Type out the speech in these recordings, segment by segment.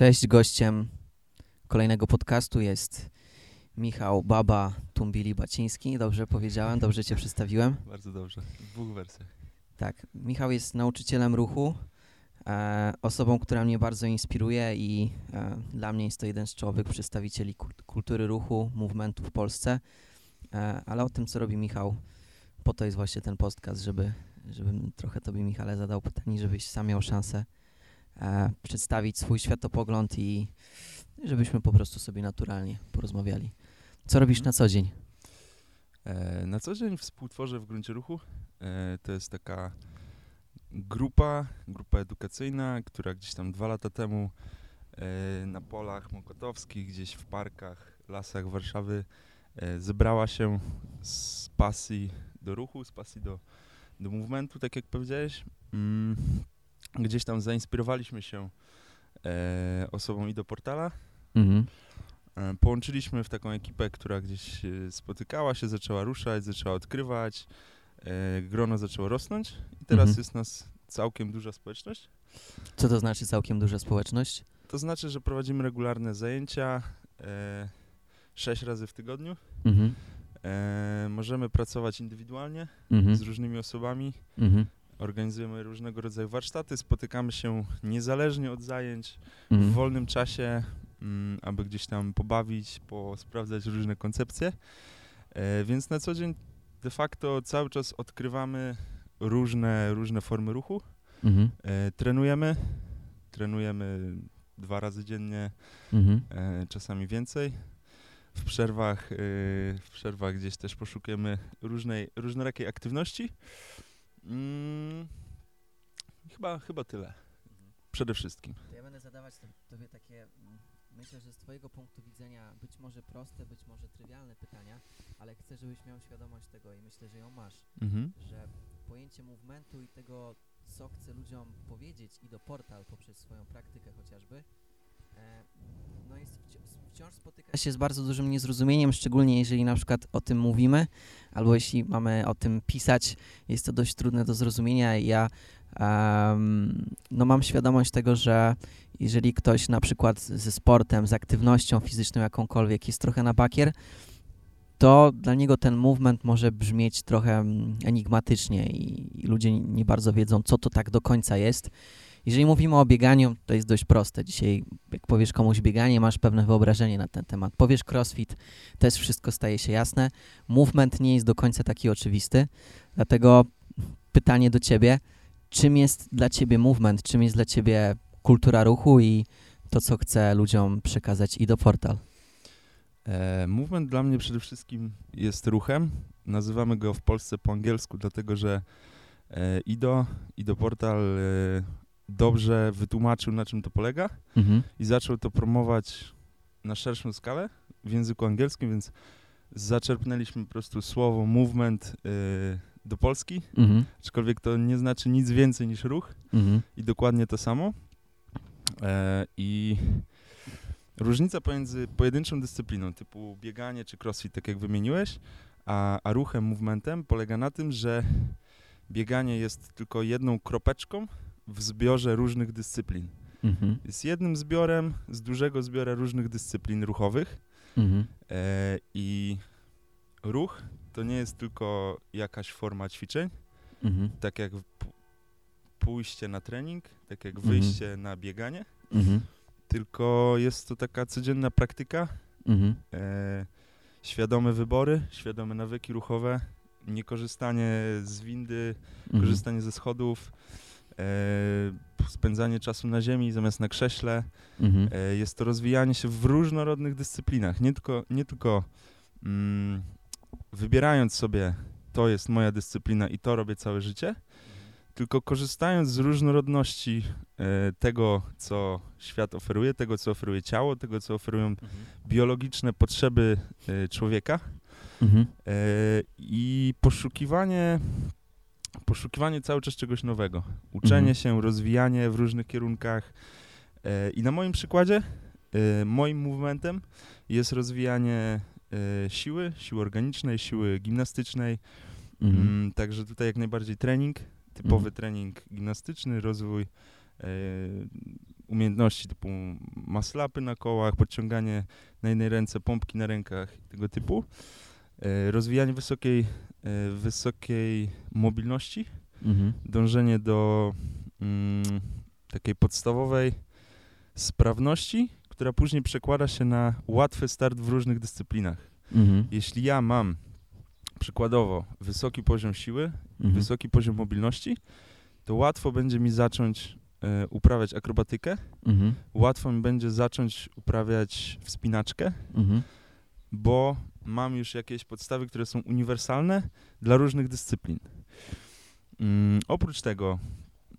Cześć, gościem kolejnego podcastu jest Michał Baba Tumbili Baciński. Dobrze powiedziałem, dobrze cię przedstawiłem. Bardzo dobrze, w dwóch wersjach. Tak, Michał jest nauczycielem ruchu, e, osobą, która mnie bardzo inspiruje i e, dla mnie jest to jeden z czołowych przedstawicieli kult- kultury ruchu, movementu w Polsce. E, ale o tym, co robi Michał, po to jest właśnie ten podcast, żeby, żebym trochę tobie, Michale, zadał pytanie, żebyś sam miał szansę e, przedstawić swój światopogląd i żebyśmy po prostu sobie naturalnie porozmawiali. Co robisz na co dzień? E, na co dzień współtworzę w gruncie ruchu. E, to jest taka grupa, grupa edukacyjna, która gdzieś tam dwa lata temu na polach mokotowskich, gdzieś w parkach, lasach Warszawy zebrała się z pasji do ruchu, z pasji do, do movementu, tak jak powiedziałeś. Mm, gdzieś tam zainspirowaliśmy się e, osobą i do portala, Mhm. E, Połączyliśmy w taką ekipę, która gdzieś spotykała się, zaczęła ruszać, zaczęła odkrywać, e, grono zaczęło rosnąć i teraz Mhm. jest nas całkiem duża społeczność. Co to znaczy całkiem duża społeczność? To znaczy, że prowadzimy regularne zajęcia e, sześć razy w tygodniu. Mhm. E, możemy pracować indywidualnie Mhm. z różnymi osobami, Mhm. Organizujemy różnego rodzaju warsztaty, spotykamy się niezależnie od zajęć, w Mhm. wolnym czasie, mm, aby gdzieś tam pobawić, posprawdzać różne koncepcje. E, więc na co dzień de facto cały czas odkrywamy różne, różne formy ruchu. Mhm. E, trenujemy, trenujemy dwa razy dziennie, Mhm. e, czasami więcej. W przerwach, e, w przerwach gdzieś też poszukujemy różnej, różnorakiej aktywności. Mm, chyba, chyba tyle. Przede wszystkim. To ja będę zadawać to- Tobie takie, mm, myślę, że z Twojego punktu widzenia być może proste, być może trywialne pytania, ale chcę, żebyś miał świadomość tego i myślę, że ją masz, Mhm. że pojęcie movementu i tego, co chce ludziom powiedzieć i do portal poprzez swoją praktykę chociażby, no jest wci- wciąż spotyka się z bardzo dużym niezrozumieniem, szczególnie jeżeli na przykład o tym mówimy, albo jeśli mamy o tym pisać, jest to dość trudne do zrozumienia ja em, no mam świadomość tego, że jeżeli ktoś na przykład ze sportem, z aktywnością fizyczną jakąkolwiek jest trochę na bakier, to dla niego ten movement może brzmieć trochę mm, enigmatycznie i, i ludzie nie bardzo wiedzą, co to tak do końca jest. Jeżeli mówimy o bieganiu, to jest dość proste. Dzisiaj, jak powiesz komuś bieganie, masz pewne wyobrażenie na ten temat. Powiesz crossfit, też wszystko staje się jasne. Movement nie jest do końca taki oczywisty, dlatego pytanie do ciebie, czym jest dla ciebie movement, czym jest dla ciebie kultura ruchu i to, co chce ludziom przekazać i do portal. E, movement dla mnie przede wszystkim jest ruchem. Nazywamy go w Polsce po angielsku, dlatego że e, Ido, Ido Portal e, dobrze wytłumaczył, na czym to polega Mhm. i zaczął to promować na szerszą skalę w języku angielskim, więc zaczerpnęliśmy po prostu słowo movement e, do Polski, Mhm. aczkolwiek to nie znaczy nic więcej niż ruch Mhm. i dokładnie to samo. E, I różnica pomiędzy pojedynczą dyscypliną typu bieganie czy crossfit, tak jak wymieniłeś, a, a ruchem, movementem polega na tym, że bieganie jest tylko jedną kropeczką w zbiorze różnych dyscyplin. Mhm. Jest jednym zbiorem z dużego zbiora różnych dyscyplin ruchowych Mhm. e, i ruch to nie jest tylko jakaś forma ćwiczeń, Mhm. tak jak pójście na trening, tak jak Mhm. wyjście na bieganie, Mhm. tylko jest to taka codzienna praktyka, Mhm. e, świadome wybory, świadome nawyki ruchowe, niekorzystanie z windy, korzystanie ze schodów, spędzanie czasu na ziemi zamiast na krześle. Mhm. E, jest to rozwijanie się w różnorodnych dyscyplinach, nie tylko, nie tylko mm, wybierając sobie to jest moja dyscyplina i to robię całe życie, tylko korzystając z różnorodności e, tego, co świat oferuje, tego, co oferuje ciało, tego, co oferują Mhm. biologiczne potrzeby człowieka Mhm. i poszukiwanie, poszukiwanie cały czas czegoś nowego. Uczenie Mhm. się, rozwijanie w różnych kierunkach. E, I na moim przykładzie, e, moim movementem jest rozwijanie e, siły, siły organicznej, siły gimnastycznej. Mhm. Mm, także tutaj jak najbardziej trening, typowy Mhm. trening gimnastyczny, rozwój umiejętności typu maslapy na kołach, podciąganie na jednej ręce, pompki na rękach tego typu. E, rozwijanie wysokiej, e, wysokiej mobilności, Mhm. dążenie do mm, takiej podstawowej sprawności, która później przekłada się na łatwy start w różnych dyscyplinach. Mhm. Jeśli ja mam przykładowo wysoki poziom siły, Mhm. wysoki poziom mobilności, to łatwo będzie mi zacząć e, uprawiać akrobatykę, Mhm. łatwo mi będzie zacząć uprawiać wspinaczkę, Mhm. bo mam już jakieś podstawy, które są uniwersalne dla różnych dyscyplin. Mm, oprócz tego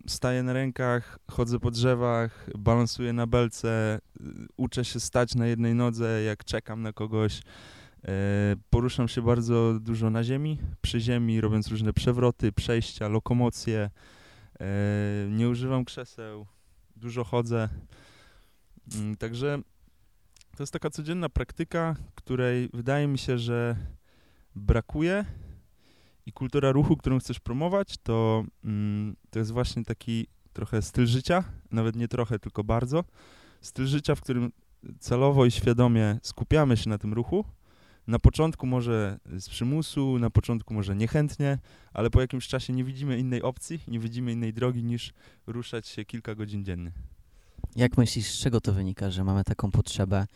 staję na rękach, chodzę po drzewach, balansuję na belce, y, uczę się stać na jednej nodze, jak czekam na kogoś. E, poruszam się bardzo dużo na ziemi, przy ziemi, robiąc różne przewroty, przejścia, lokomocje. E, nie używam krzeseł, dużo chodzę. Mm, Także to jest taka codzienna praktyka, której wydaje mi się, że brakuje i kultura ruchu, którą chcesz promować, to, mm, to jest właśnie taki trochę styl życia, nawet nie trochę, tylko bardzo. Styl życia, w którym celowo i świadomie skupiamy się na tym ruchu. Na początku może z przymusu, na początku może niechętnie, ale po jakimś czasie nie widzimy innej opcji, nie widzimy innej drogi niż ruszać się kilka godzin dziennie. Jak myślisz, z czego to wynika, że mamy taką potrzebę,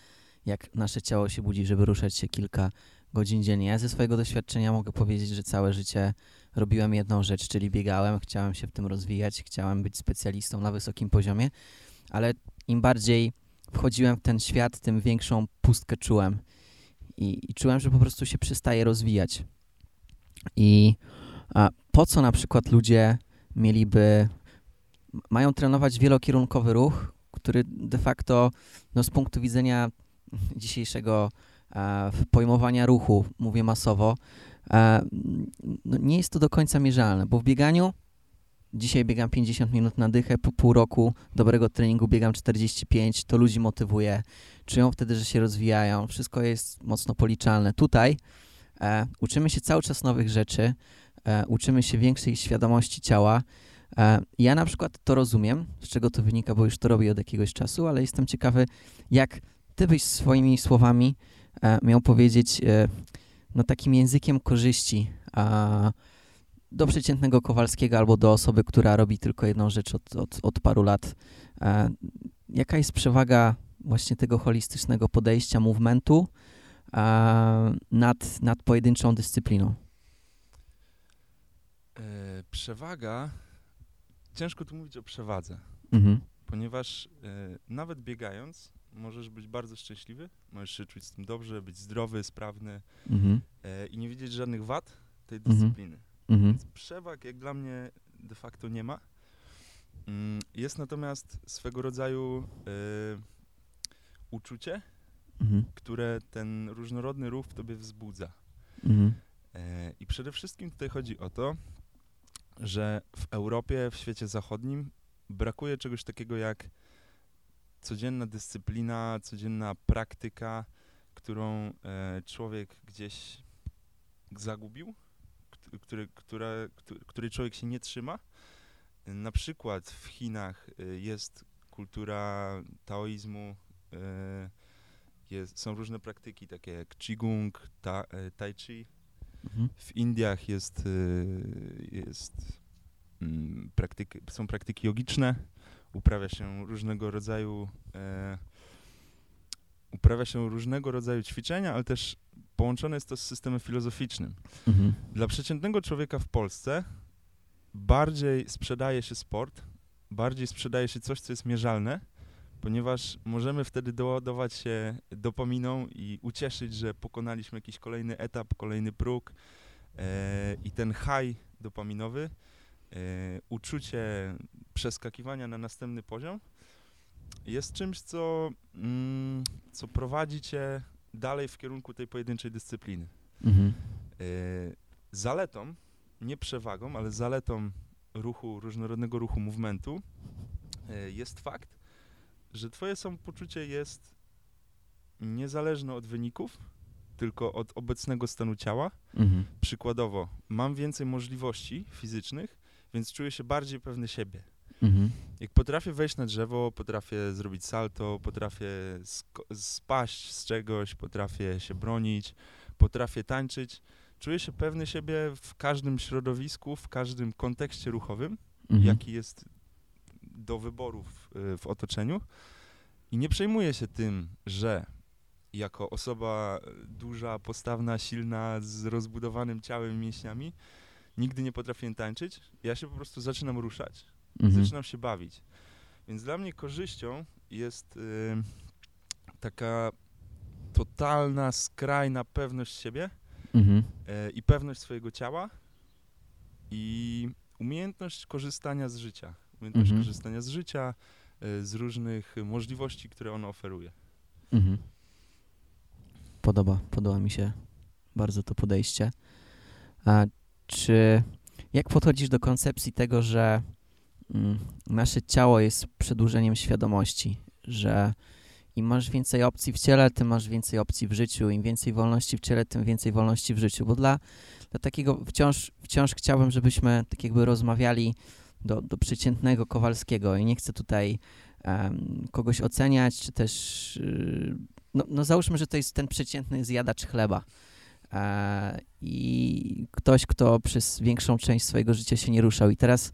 jak nasze ciało się budzi, żeby ruszać się kilka godzin dziennie? Ja ze swojego doświadczenia mogę powiedzieć, że całe życie robiłem jedną rzecz, czyli biegałem, chciałem się w tym rozwijać, chciałem być specjalistą na wysokim poziomie, ale im bardziej wchodziłem w ten świat, tym większą pustkę czułem. I, i czułem, że po prostu się przestaje rozwijać. I po co na przykład ludzie mieliby, mają trenować wielokierunkowy ruch, który de facto no, z punktu widzenia dzisiejszego e, pojmowania ruchu, mówię masowo, e, no, nie jest to do końca mierzalne, bo w bieganiu dzisiaj biegam 50 minut na dychę, po pół roku dobrego treningu biegam 45, to ludzi motywuje, czują wtedy, że się rozwijają, wszystko jest mocno policzalne. Tutaj e, uczymy się cały czas nowych rzeczy, e, uczymy się większej świadomości ciała, Ja na przykład to rozumiem, z czego to wynika, bo już to robię od jakiegoś czasu, ale jestem ciekawy, jak ty byś swoimi słowami e, miał powiedzieć e, no takim językiem korzyści do przeciętnego Kowalskiego albo do osoby, która robi tylko jedną rzecz od, od, od paru lat. E, Jaka jest przewaga właśnie tego holistycznego podejścia, movementu nad, nad pojedynczą dyscypliną? E, przewaga, ciężko tu mówić o przewadze, Mhm. ponieważ e, nawet biegając możesz być bardzo szczęśliwy, możesz się czuć z tym dobrze, być zdrowy, sprawny Mhm. e, i nie widzieć żadnych wad tej Mhm. dyscypliny. Mhm. Więc przewag jak dla mnie de facto nie ma. Mm, Jest natomiast swego rodzaju e, uczucie, Mhm. które ten różnorodny ruch w tobie wzbudza. Mhm. I przede wszystkim tutaj chodzi o to, że w Europie, w świecie zachodnim brakuje czegoś takiego jak codzienna dyscyplina, codzienna praktyka, którą e, człowiek gdzieś zagubił, kt- który, które, któ- której człowiek się nie trzyma. Na przykład w Chinach e, jest kultura taoizmu, e, jest, są różne praktyki takie jak qigong, ta, tai chi, Mhm. w Indiach jest, y, jest mm, praktyki, są praktyki jogiczne, uprawia się różnego rodzaju e, uprawia się różnego rodzaju ćwiczenia, ale też połączone jest to z systemem filozoficznym. Mhm. Dla przeciętnego człowieka w Polsce bardziej sprzedaje się sport, bardziej sprzedaje się coś, co jest mierzalne, ponieważ możemy wtedy doładować się dopaminą i ucieszyć, że pokonaliśmy jakiś kolejny etap, kolejny próg e, i ten high dopaminowy, e, uczucie przeskakiwania na następny poziom jest czymś, co, mm, co prowadzi cię dalej w kierunku tej pojedynczej dyscypliny. Mhm. E, zaletą, nie przewagą, ale zaletą ruchu, różnorodnego ruchu movementu e, jest fakt, że twoje samopoczucie jest niezależne od wyników, tylko od obecnego stanu ciała. Mhm. Przykładowo, mam więcej możliwości fizycznych, więc czuję się bardziej pewny siebie. Mhm. Jak potrafię wejść na drzewo, potrafię zrobić salto, potrafię spaść z czegoś, potrafię się bronić, potrafię tańczyć, czuję się pewny siebie w każdym środowisku, w każdym kontekście ruchowym, Mhm. jaki jest do wyboru w, w otoczeniu. I nie przejmuję się tym, że jako osoba duża, postawna, silna, z rozbudowanym ciałem i mięśniami, nigdy nie potrafię tańczyć. Ja się po prostu zaczynam ruszać, Mhm. zaczynam się bawić. Więc dla mnie korzyścią jest y, taka totalna, skrajna pewność siebie Mhm. e, i pewność swojego ciała i umiejętność korzystania z życia. Umiejętność Mhm. korzystania z życia, z różnych możliwości, które ono oferuje. Mhm. Podoba, podoba mi się bardzo to podejście. A czy jak podchodzisz do koncepcji tego, że mm, nasze ciało jest przedłużeniem świadomości, że im masz więcej opcji w ciele, tym masz więcej opcji w życiu, im więcej wolności w ciele, tym więcej wolności w życiu, bo dla, dla takiego wciąż, wciąż chciałbym, żebyśmy tak jakby rozmawiali do, do przeciętnego Kowalskiego i nie chcę tutaj em, kogoś oceniać, czy też y, no, no załóżmy, że to jest ten przeciętny zjadacz chleba e, i ktoś, kto przez większą część swojego życia się nie ruszał. I teraz,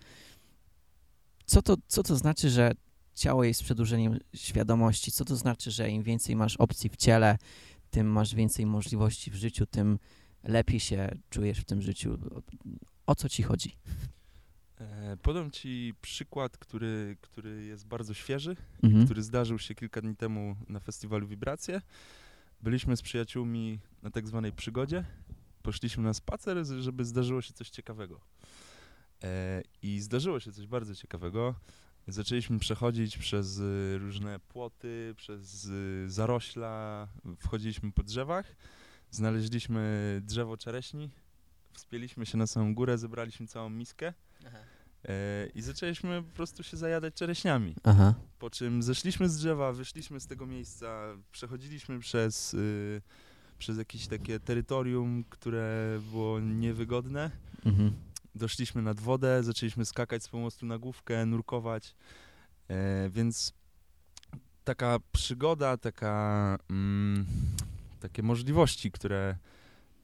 co to, co to znaczy, że ciało jest przedłużeniem świadomości? Co to znaczy, że im więcej masz opcji w ciele, tym masz więcej możliwości w życiu, tym lepiej się czujesz w tym życiu? O co ci chodzi? E, podam ci przykład, który, który jest bardzo świeży, Mhm. który zdarzył się kilka dni temu na festiwalu Wibracje. Byliśmy z przyjaciółmi na tak zwanej przygodzie. Poszliśmy na spacer, żeby zdarzyło się coś ciekawego. E, I zdarzyło się coś bardzo ciekawego. Zaczęliśmy przechodzić przez y, różne płoty, przez y, zarośla, wchodziliśmy po drzewach, znaleźliśmy drzewo czereśni, wspięliśmy się na samą górę, zebraliśmy całą miskę i zaczęliśmy po prostu się zajadać czereśniami. Aha. Po czym zeszliśmy z drzewa, wyszliśmy z tego miejsca, przechodziliśmy przez, y, przez jakieś takie terytorium, które było niewygodne. Mhm. Doszliśmy nad wodę, zaczęliśmy skakać z pomostu na główkę, nurkować. E, więc taka przygoda, taka, mm, takie możliwości, które,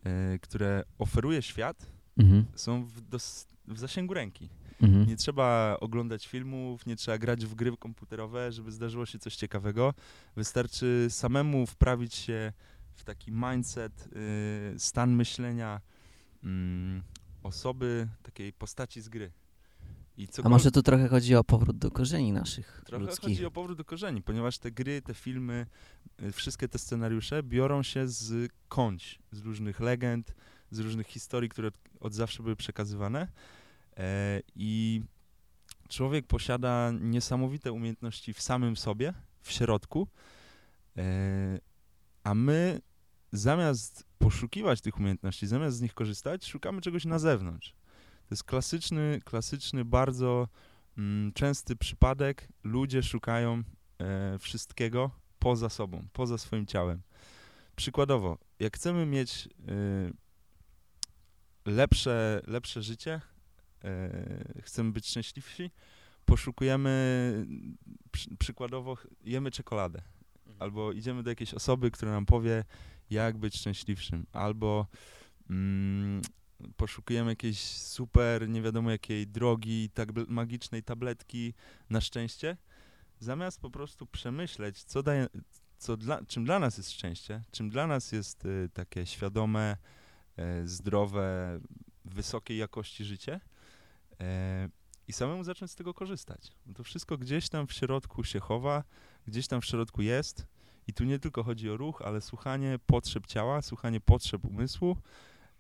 e, które oferuje świat, Mhm. są w, dos- w zasięgu ręki. Mhm. Nie trzeba oglądać filmów, nie trzeba grać w gry komputerowe, żeby zdarzyło się coś ciekawego. Wystarczy samemu wprawić się w taki mindset, y, stan myślenia mm, osoby, takiej postaci z gry. A może tu trochę chodzi o powrót do korzeni naszych Trochę ludzkich? chodzi o powrót do korzeni, ponieważ te gry, te filmy, y, wszystkie te scenariusze biorą się z kąć, z różnych legend, z różnych historii, które od, zawsze były przekazywane. E, I człowiek posiada niesamowite umiejętności w samym sobie, w środku, e, a my zamiast poszukiwać tych umiejętności, zamiast z nich korzystać, szukamy czegoś na zewnątrz. To jest klasyczny, klasyczny, bardzo mm, częsty przypadek. Ludzie szukają e, wszystkiego poza sobą, poza swoim ciałem. Przykładowo, jak chcemy mieć e, lepsze, lepsze życie, e, chcemy być szczęśliwsi, poszukujemy, przy, przykładowo, jemy czekoladę. Albo idziemy do jakiejś osoby, która nam powie, jak być szczęśliwszym. Albo mm, poszukujemy jakiejś super, nie wiadomo jakiej drogi, tabl- magicznej tabletki na szczęście, zamiast po prostu przemyśleć, co daje, co dla, czym dla nas jest szczęście, czym dla nas jest y, takie świadome, zdrowe, wysokiej jakości życie e, i samemu zacząć z tego korzystać. Bo to wszystko gdzieś tam w środku się chowa, gdzieś tam w środku jest i tu nie tylko chodzi o ruch, ale słuchanie potrzeb ciała, słuchanie potrzeb umysłu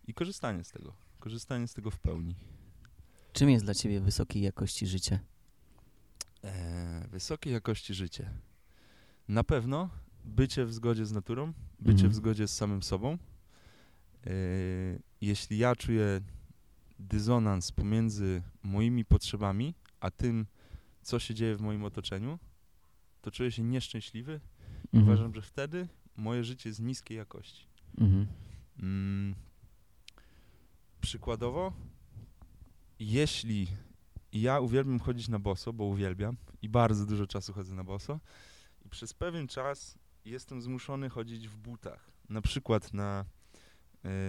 i korzystanie z tego. Korzystanie z tego w pełni. Czym jest dla ciebie wysokiej jakości życie? E, wysokiej jakości życie. Na pewno bycie w zgodzie z naturą, bycie Mhm. w zgodzie z samym sobą. E, jeśli ja czuję dysonans pomiędzy moimi potrzebami, a tym, co się dzieje w moim otoczeniu, to czuję się nieszczęśliwy. Mhm. Uważam, że wtedy moje życie jest niskiej jakości. Mhm. Mm, przykładowo, jeśli I ja uwielbiam chodzić na boso, bo uwielbiam i bardzo dużo czasu chodzę na boso. I przez pewien czas jestem zmuszony chodzić w butach. Na przykład na,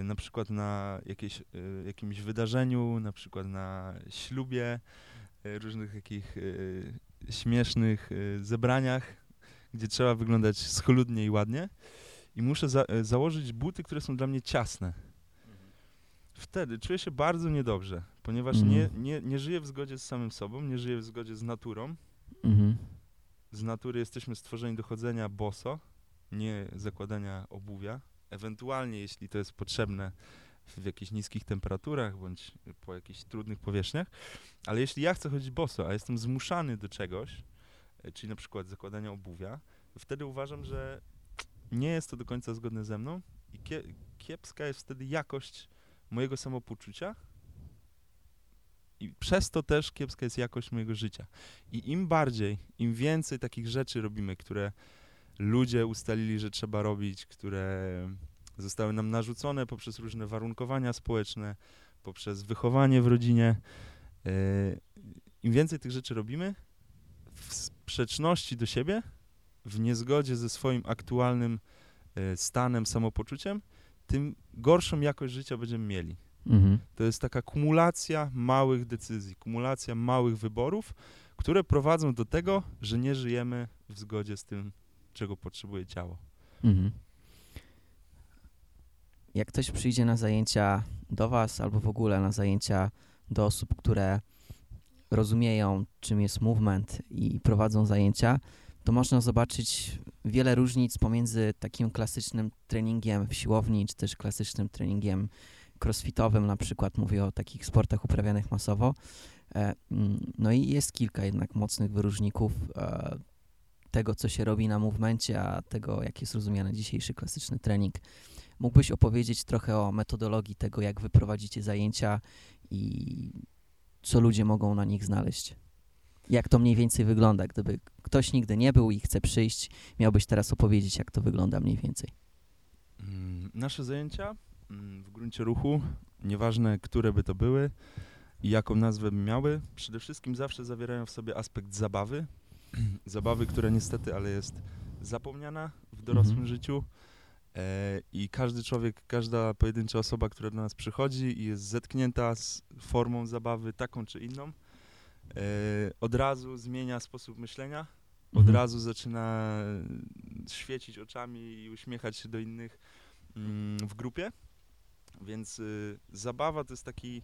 na przykład na jakieś, y, jakimś wydarzeniu, na przykład na ślubie, y, różnych takich y, śmiesznych y, zebraniach, gdzie trzeba wyglądać schludnie i ładnie. I muszę za, y, założyć buty, które są dla mnie ciasne. Wtedy czuję się bardzo niedobrze, ponieważ Mhm. nie, nie, nie żyję w zgodzie z samym sobą, nie żyję w zgodzie z naturą. Mhm. Z natury jesteśmy stworzeni do chodzenia boso, nie zakładania obuwia. Ewentualnie, jeśli to jest potrzebne w jakichś niskich temperaturach bądź po jakichś trudnych powierzchniach. Ale jeśli ja chcę chodzić boso, a jestem zmuszany do czegoś, e, czyli na przykład zakładania obuwia, wtedy uważam, że nie jest to do końca zgodne ze mną i kie, kiepska jest wtedy jakość mojego samopoczucia i przez to też kiepska jest jakość mojego życia. I im bardziej, im więcej takich rzeczy robimy, które ludzie ustalili, że trzeba robić, które zostały nam narzucone poprzez różne warunkowania społeczne, poprzez wychowanie w rodzinie, e, im więcej tych rzeczy robimy, w sprzeczności do siebie, w niezgodzie ze swoim aktualnym e, stanem, samopoczuciem, tym gorszą jakość życia będziemy mieli. Mhm. To jest taka kumulacja małych decyzji, kumulacja małych wyborów, które prowadzą do tego, że nie żyjemy w zgodzie z tym, czego potrzebuje ciało. Mhm. Jak ktoś przyjdzie na zajęcia do Was albo w ogóle na zajęcia do osób, które rozumieją, czym jest movement i prowadzą zajęcia, to można zobaczyć wiele różnic pomiędzy takim klasycznym treningiem w siłowni, czy też klasycznym treningiem crossfitowym, na przykład mówię o takich sportach uprawianych masowo. E, mm, No i jest kilka jednak mocnych wyróżników e, tego, co się robi na movemencie, a tego, jak jest rozumiany dzisiejszy klasyczny trening. Mógłbyś opowiedzieć trochę o metodologii tego, jak wy prowadzicie zajęcia i co ludzie mogą na nich znaleźć? Jak to mniej więcej wygląda, gdyby ktoś nigdy nie był i chce przyjść, miałbyś teraz opowiedzieć, jak to wygląda mniej więcej. Mm, Nasze zajęcia mm, w gruncie ruchu, nieważne które by to były i jaką nazwę by miały, przede wszystkim zawsze zawierają w sobie aspekt zabawy. zabawy, która niestety, ale jest zapomniana w dorosłym Mhm. życiu. E, I każdy człowiek, każda pojedyncza osoba, która do nas przychodzi i jest zetknięta z formą zabawy taką czy inną, e, od razu zmienia sposób myślenia, od Mhm. razu zaczyna świecić oczami i uśmiechać się do innych mm, w grupie. Więc y, zabawa to jest taki,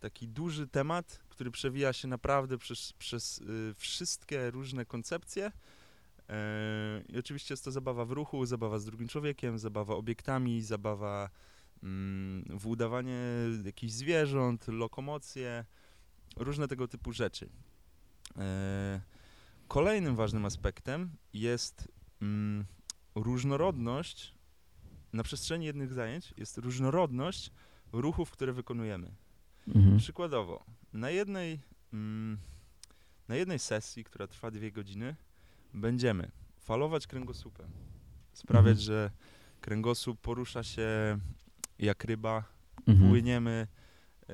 taki duży temat, który przewija się naprawdę przez, przez y, wszystkie różne koncepcje. E, I oczywiście jest to zabawa w ruchu, zabawa z drugim człowiekiem, zabawa obiektami, zabawa mm, w udawanie jakichś zwierząt, lokomocje, różne tego typu rzeczy. E, Kolejnym ważnym aspektem jest mm, różnorodność na przestrzeni jednych zajęć, jest różnorodność ruchów, które wykonujemy. Mhm. Przykładowo, na jednej, mm, na jednej sesji, która trwa dwie godziny, będziemy falować kręgosłupem, sprawiać, Mhm. że kręgosłup porusza się jak ryba, Mhm. płyniemy, e,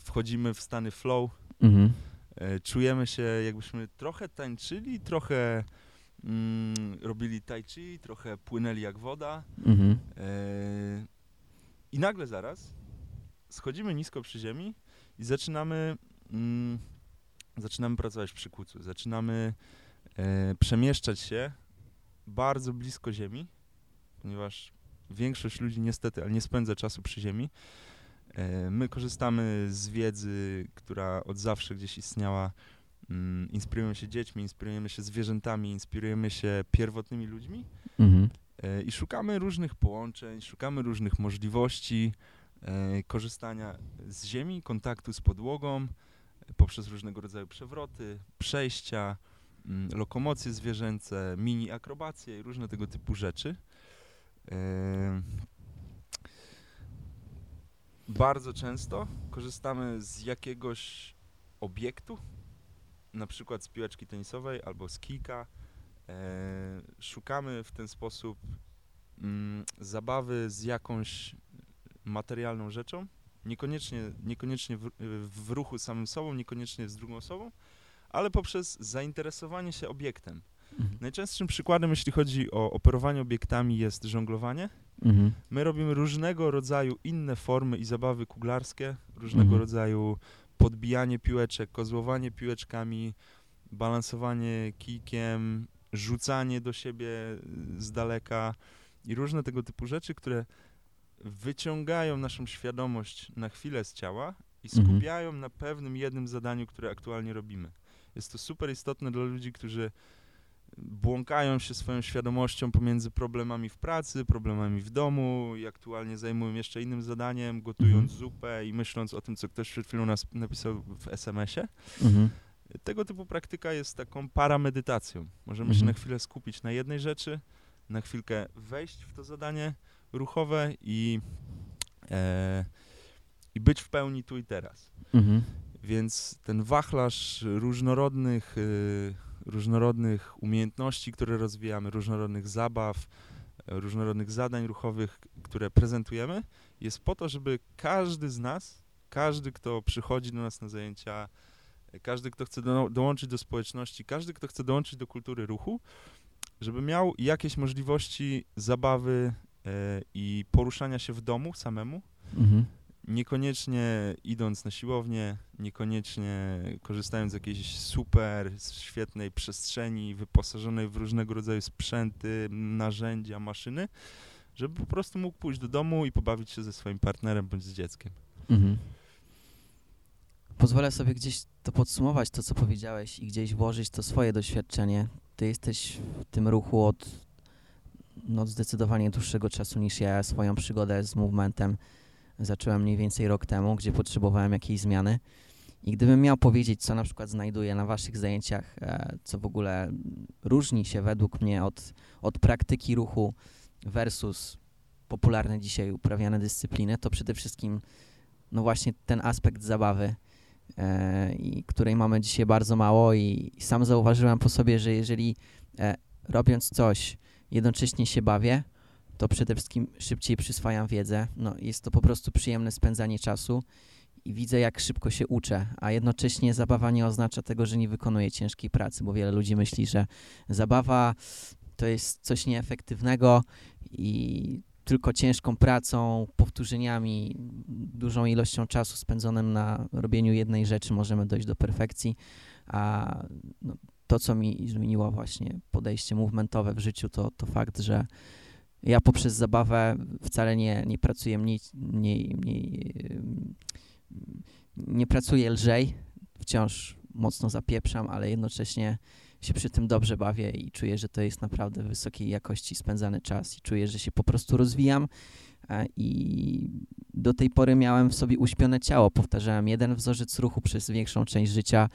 wchodzimy w stany flow, Mhm. e, czujemy się jakbyśmy trochę tańczyli, trochę mm, robili tai chi, trochę płynęli jak woda Mhm. e, i nagle zaraz schodzimy nisko przy ziemi i zaczynamy mm, zaczynamy pracować przy kucu, zaczynamy e, przemieszczać się bardzo blisko ziemi, ponieważ większość ludzi niestety, ale nie spędza czasu przy ziemi. E, My korzystamy z wiedzy, która od zawsze gdzieś istniała. Mm, Inspirujemy się dziećmi, inspirujemy się zwierzętami, inspirujemy się pierwotnymi ludźmi Mhm. e, i szukamy różnych połączeń, szukamy różnych możliwości korzystania z ziemi, kontaktu z podłogą e, poprzez różnego rodzaju przewroty, przejścia, mm, lokomocje zwierzęce, mini akrobacje i różne tego typu rzeczy. E, Bardzo często korzystamy z jakiegoś obiektu, na przykład z piłeczki tenisowej albo z kijka. E, szukamy w ten sposób mm, zabawy z jakąś materialną rzeczą, Niekoniecznie, niekoniecznie w, w ruchu samym sobą, niekoniecznie z drugą osobą, ale poprzez zainteresowanie się obiektem. Mhm. Najczęstszym przykładem, jeśli chodzi o operowanie obiektami, jest żonglowanie. Mhm. My robimy różnego rodzaju inne formy i zabawy kuglarskie, różnego Mhm. rodzaju podbijanie piłeczek, kozłowanie piłeczkami, balansowanie kijkiem, rzucanie do siebie y, z daleka i różne tego typu rzeczy, które wyciągają naszą świadomość na chwilę z ciała i Mhm. skupiają na pewnym jednym zadaniu, które aktualnie robimy. Jest to super istotne dla ludzi, którzy błąkają się swoją świadomością pomiędzy problemami w pracy, problemami w domu i aktualnie zajmują jeszcze innym zadaniem, gotując Mhm. zupę i myśląc o tym, co ktoś przed chwilą nas napisał w SMS-ie. Mhm. Tego typu praktyka jest taką paramedytacją. Możemy się Mhm. na chwilę skupić na jednej rzeczy, na chwilkę wejść w to zadanie ruchowe i, e, i być w pełni tu i teraz. Mhm. Więc ten wachlarz różnorodnych, y, różnorodnych umiejętności, które rozwijamy, różnorodnych zabaw, e, różnorodnych zadań ruchowych, które prezentujemy, jest po to, żeby każdy z nas, każdy, kto przychodzi do nas na zajęcia, każdy, kto chce do, dołączyć do społeczności, każdy, kto chce dołączyć do kultury ruchu, żeby miał jakieś możliwości zabawy i poruszania się w domu samemu, Mhm. niekoniecznie idąc na siłownię, niekoniecznie korzystając z jakiejś super świetnej przestrzeni wyposażonej w różnego rodzaju sprzęty, narzędzia, maszyny, żeby po prostu mógł pójść do domu i pobawić się ze swoim partnerem bądź z dzieckiem. Mhm. Pozwolę sobie gdzieś to podsumować, to co powiedziałeś i gdzieś włożyć to swoje doświadczenie. Ty jesteś w tym ruchu od no, zdecydowanie dłuższego czasu niż ja. Swoją przygodę z movementem zacząłem mniej więcej rok temu, gdzie potrzebowałem jakiejś zmiany. I gdybym miał powiedzieć, co na przykład znajduję na waszych zajęciach, e, co w ogóle różni się według mnie od, od praktyki ruchu versus popularne dzisiaj uprawiane dyscypliny, to przede wszystkim no właśnie ten aspekt zabawy, e, i której mamy dzisiaj bardzo mało i, i sam zauważyłem po sobie, że jeżeli e, robiąc coś jednocześnie się bawię, to przede wszystkim szybciej przyswajam wiedzę. No, jest to po prostu przyjemne spędzanie czasu i widzę, jak szybko się uczę, a jednocześnie zabawa nie oznacza tego, że nie wykonuję ciężkiej pracy, bo wiele ludzi myśli, że zabawa to jest coś nieefektywnego i tylko ciężką pracą, powtórzeniami, dużą ilością czasu spędzonym na robieniu jednej rzeczy możemy dojść do perfekcji, a no, to, co mi zmieniło właśnie podejście movementowe w życiu, to, to fakt, że ja poprzez zabawę wcale nie, nie pracuję mniej, mniej, mniej, nie pracuję lżej, wciąż mocno zapieprzam, ale jednocześnie się przy tym dobrze bawię i czuję, że to jest naprawdę wysokiej jakości spędzany czas i czuję, że się po prostu rozwijam e, i do tej pory miałem w sobie uśpione ciało, powtarzałem jeden wzorzec ruchu przez większą część życia,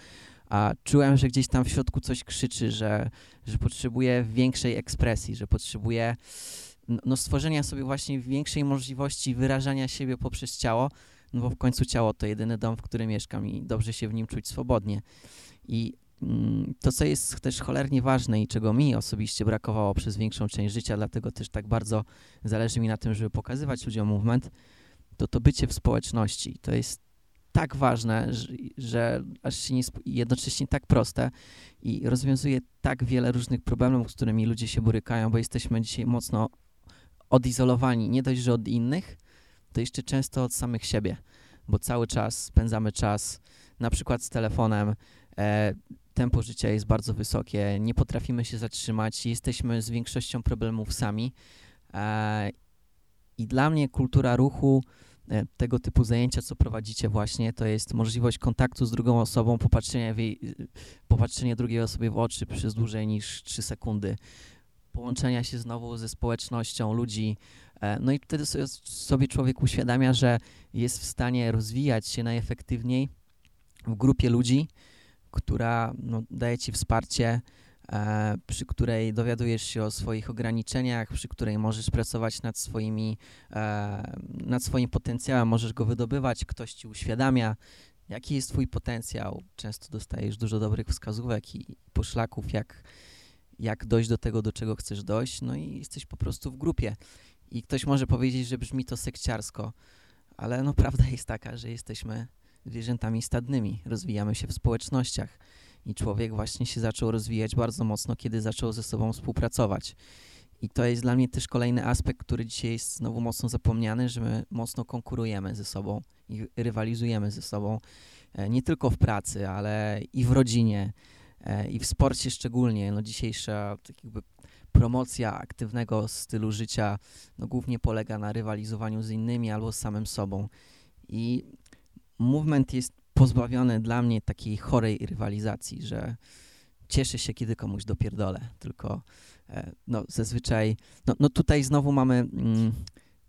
a czułem, że gdzieś tam w środku coś krzyczy, że, że potrzebuję większej ekspresji, że potrzebuję no, no stworzenia sobie właśnie większej możliwości wyrażania siebie poprzez ciało, no bo w końcu ciało to jedyny dom, w którym mieszkam i dobrze się w nim czuć swobodnie. I mm, to, co jest też cholernie ważne i czego mi osobiście brakowało przez większą część życia, dlatego też tak bardzo zależy mi na tym, żeby pokazywać ludziom movement, to to bycie w społeczności. To jest tak ważne, że, że aż się nie jednocześnie tak proste i rozwiązuje tak wiele różnych problemów, z którymi ludzie się borykają, bo jesteśmy dzisiaj mocno odizolowani, nie dość, że od innych, to jeszcze często od samych siebie, bo cały czas spędzamy czas na przykład z telefonem, e, tempo życia jest bardzo wysokie, nie potrafimy się zatrzymać, jesteśmy z większością problemów sami e, i dla mnie kultura ruchu, tego typu zajęcia, co prowadzicie właśnie, to jest możliwość kontaktu z drugą osobą, popatrzenia jej, popatrzenie drugiej osobie w oczy przez dłużej niż 3 sekundy, połączenia się znowu ze społecznością ludzi, e, no i wtedy sobie, człowiek uświadamia, że jest w stanie rozwijać się najefektywniej w grupie ludzi, która no, daje ci wsparcie, e, przy której dowiadujesz się o swoich ograniczeniach, przy której możesz pracować nad swoimi, e, nad swoim potencjałem, możesz go wydobywać, ktoś ci uświadamia, jaki jest twój potencjał. Często dostajesz dużo dobrych wskazówek i poszlaków, jak, jak dojść do tego, do czego chcesz dojść, no i jesteś po prostu w grupie. I ktoś może powiedzieć, że brzmi to sekciarsko, ale no prawda jest taka, że jesteśmy zwierzętami stadnymi, rozwijamy się w społecznościach i człowiek właśnie się zaczął rozwijać bardzo mocno, kiedy zaczął ze sobą współpracować. I to jest dla mnie też kolejny aspekt, który dzisiaj jest znowu mocno zapomniany, że my mocno konkurujemy ze sobą i rywalizujemy ze sobą, e, nie tylko w pracy, ale i w rodzinie, e, i w sporcie szczególnie. No dzisiejsza tak jakby promocja aktywnego stylu życia no głównie polega na rywalizowaniu z innymi albo z samym sobą. I movement jest pozbawiony dla mnie takiej chorej rywalizacji, że cieszę się, kiedy komuś dopierdolę, tylko e, no zazwyczaj, no, no tutaj znowu mamy mm,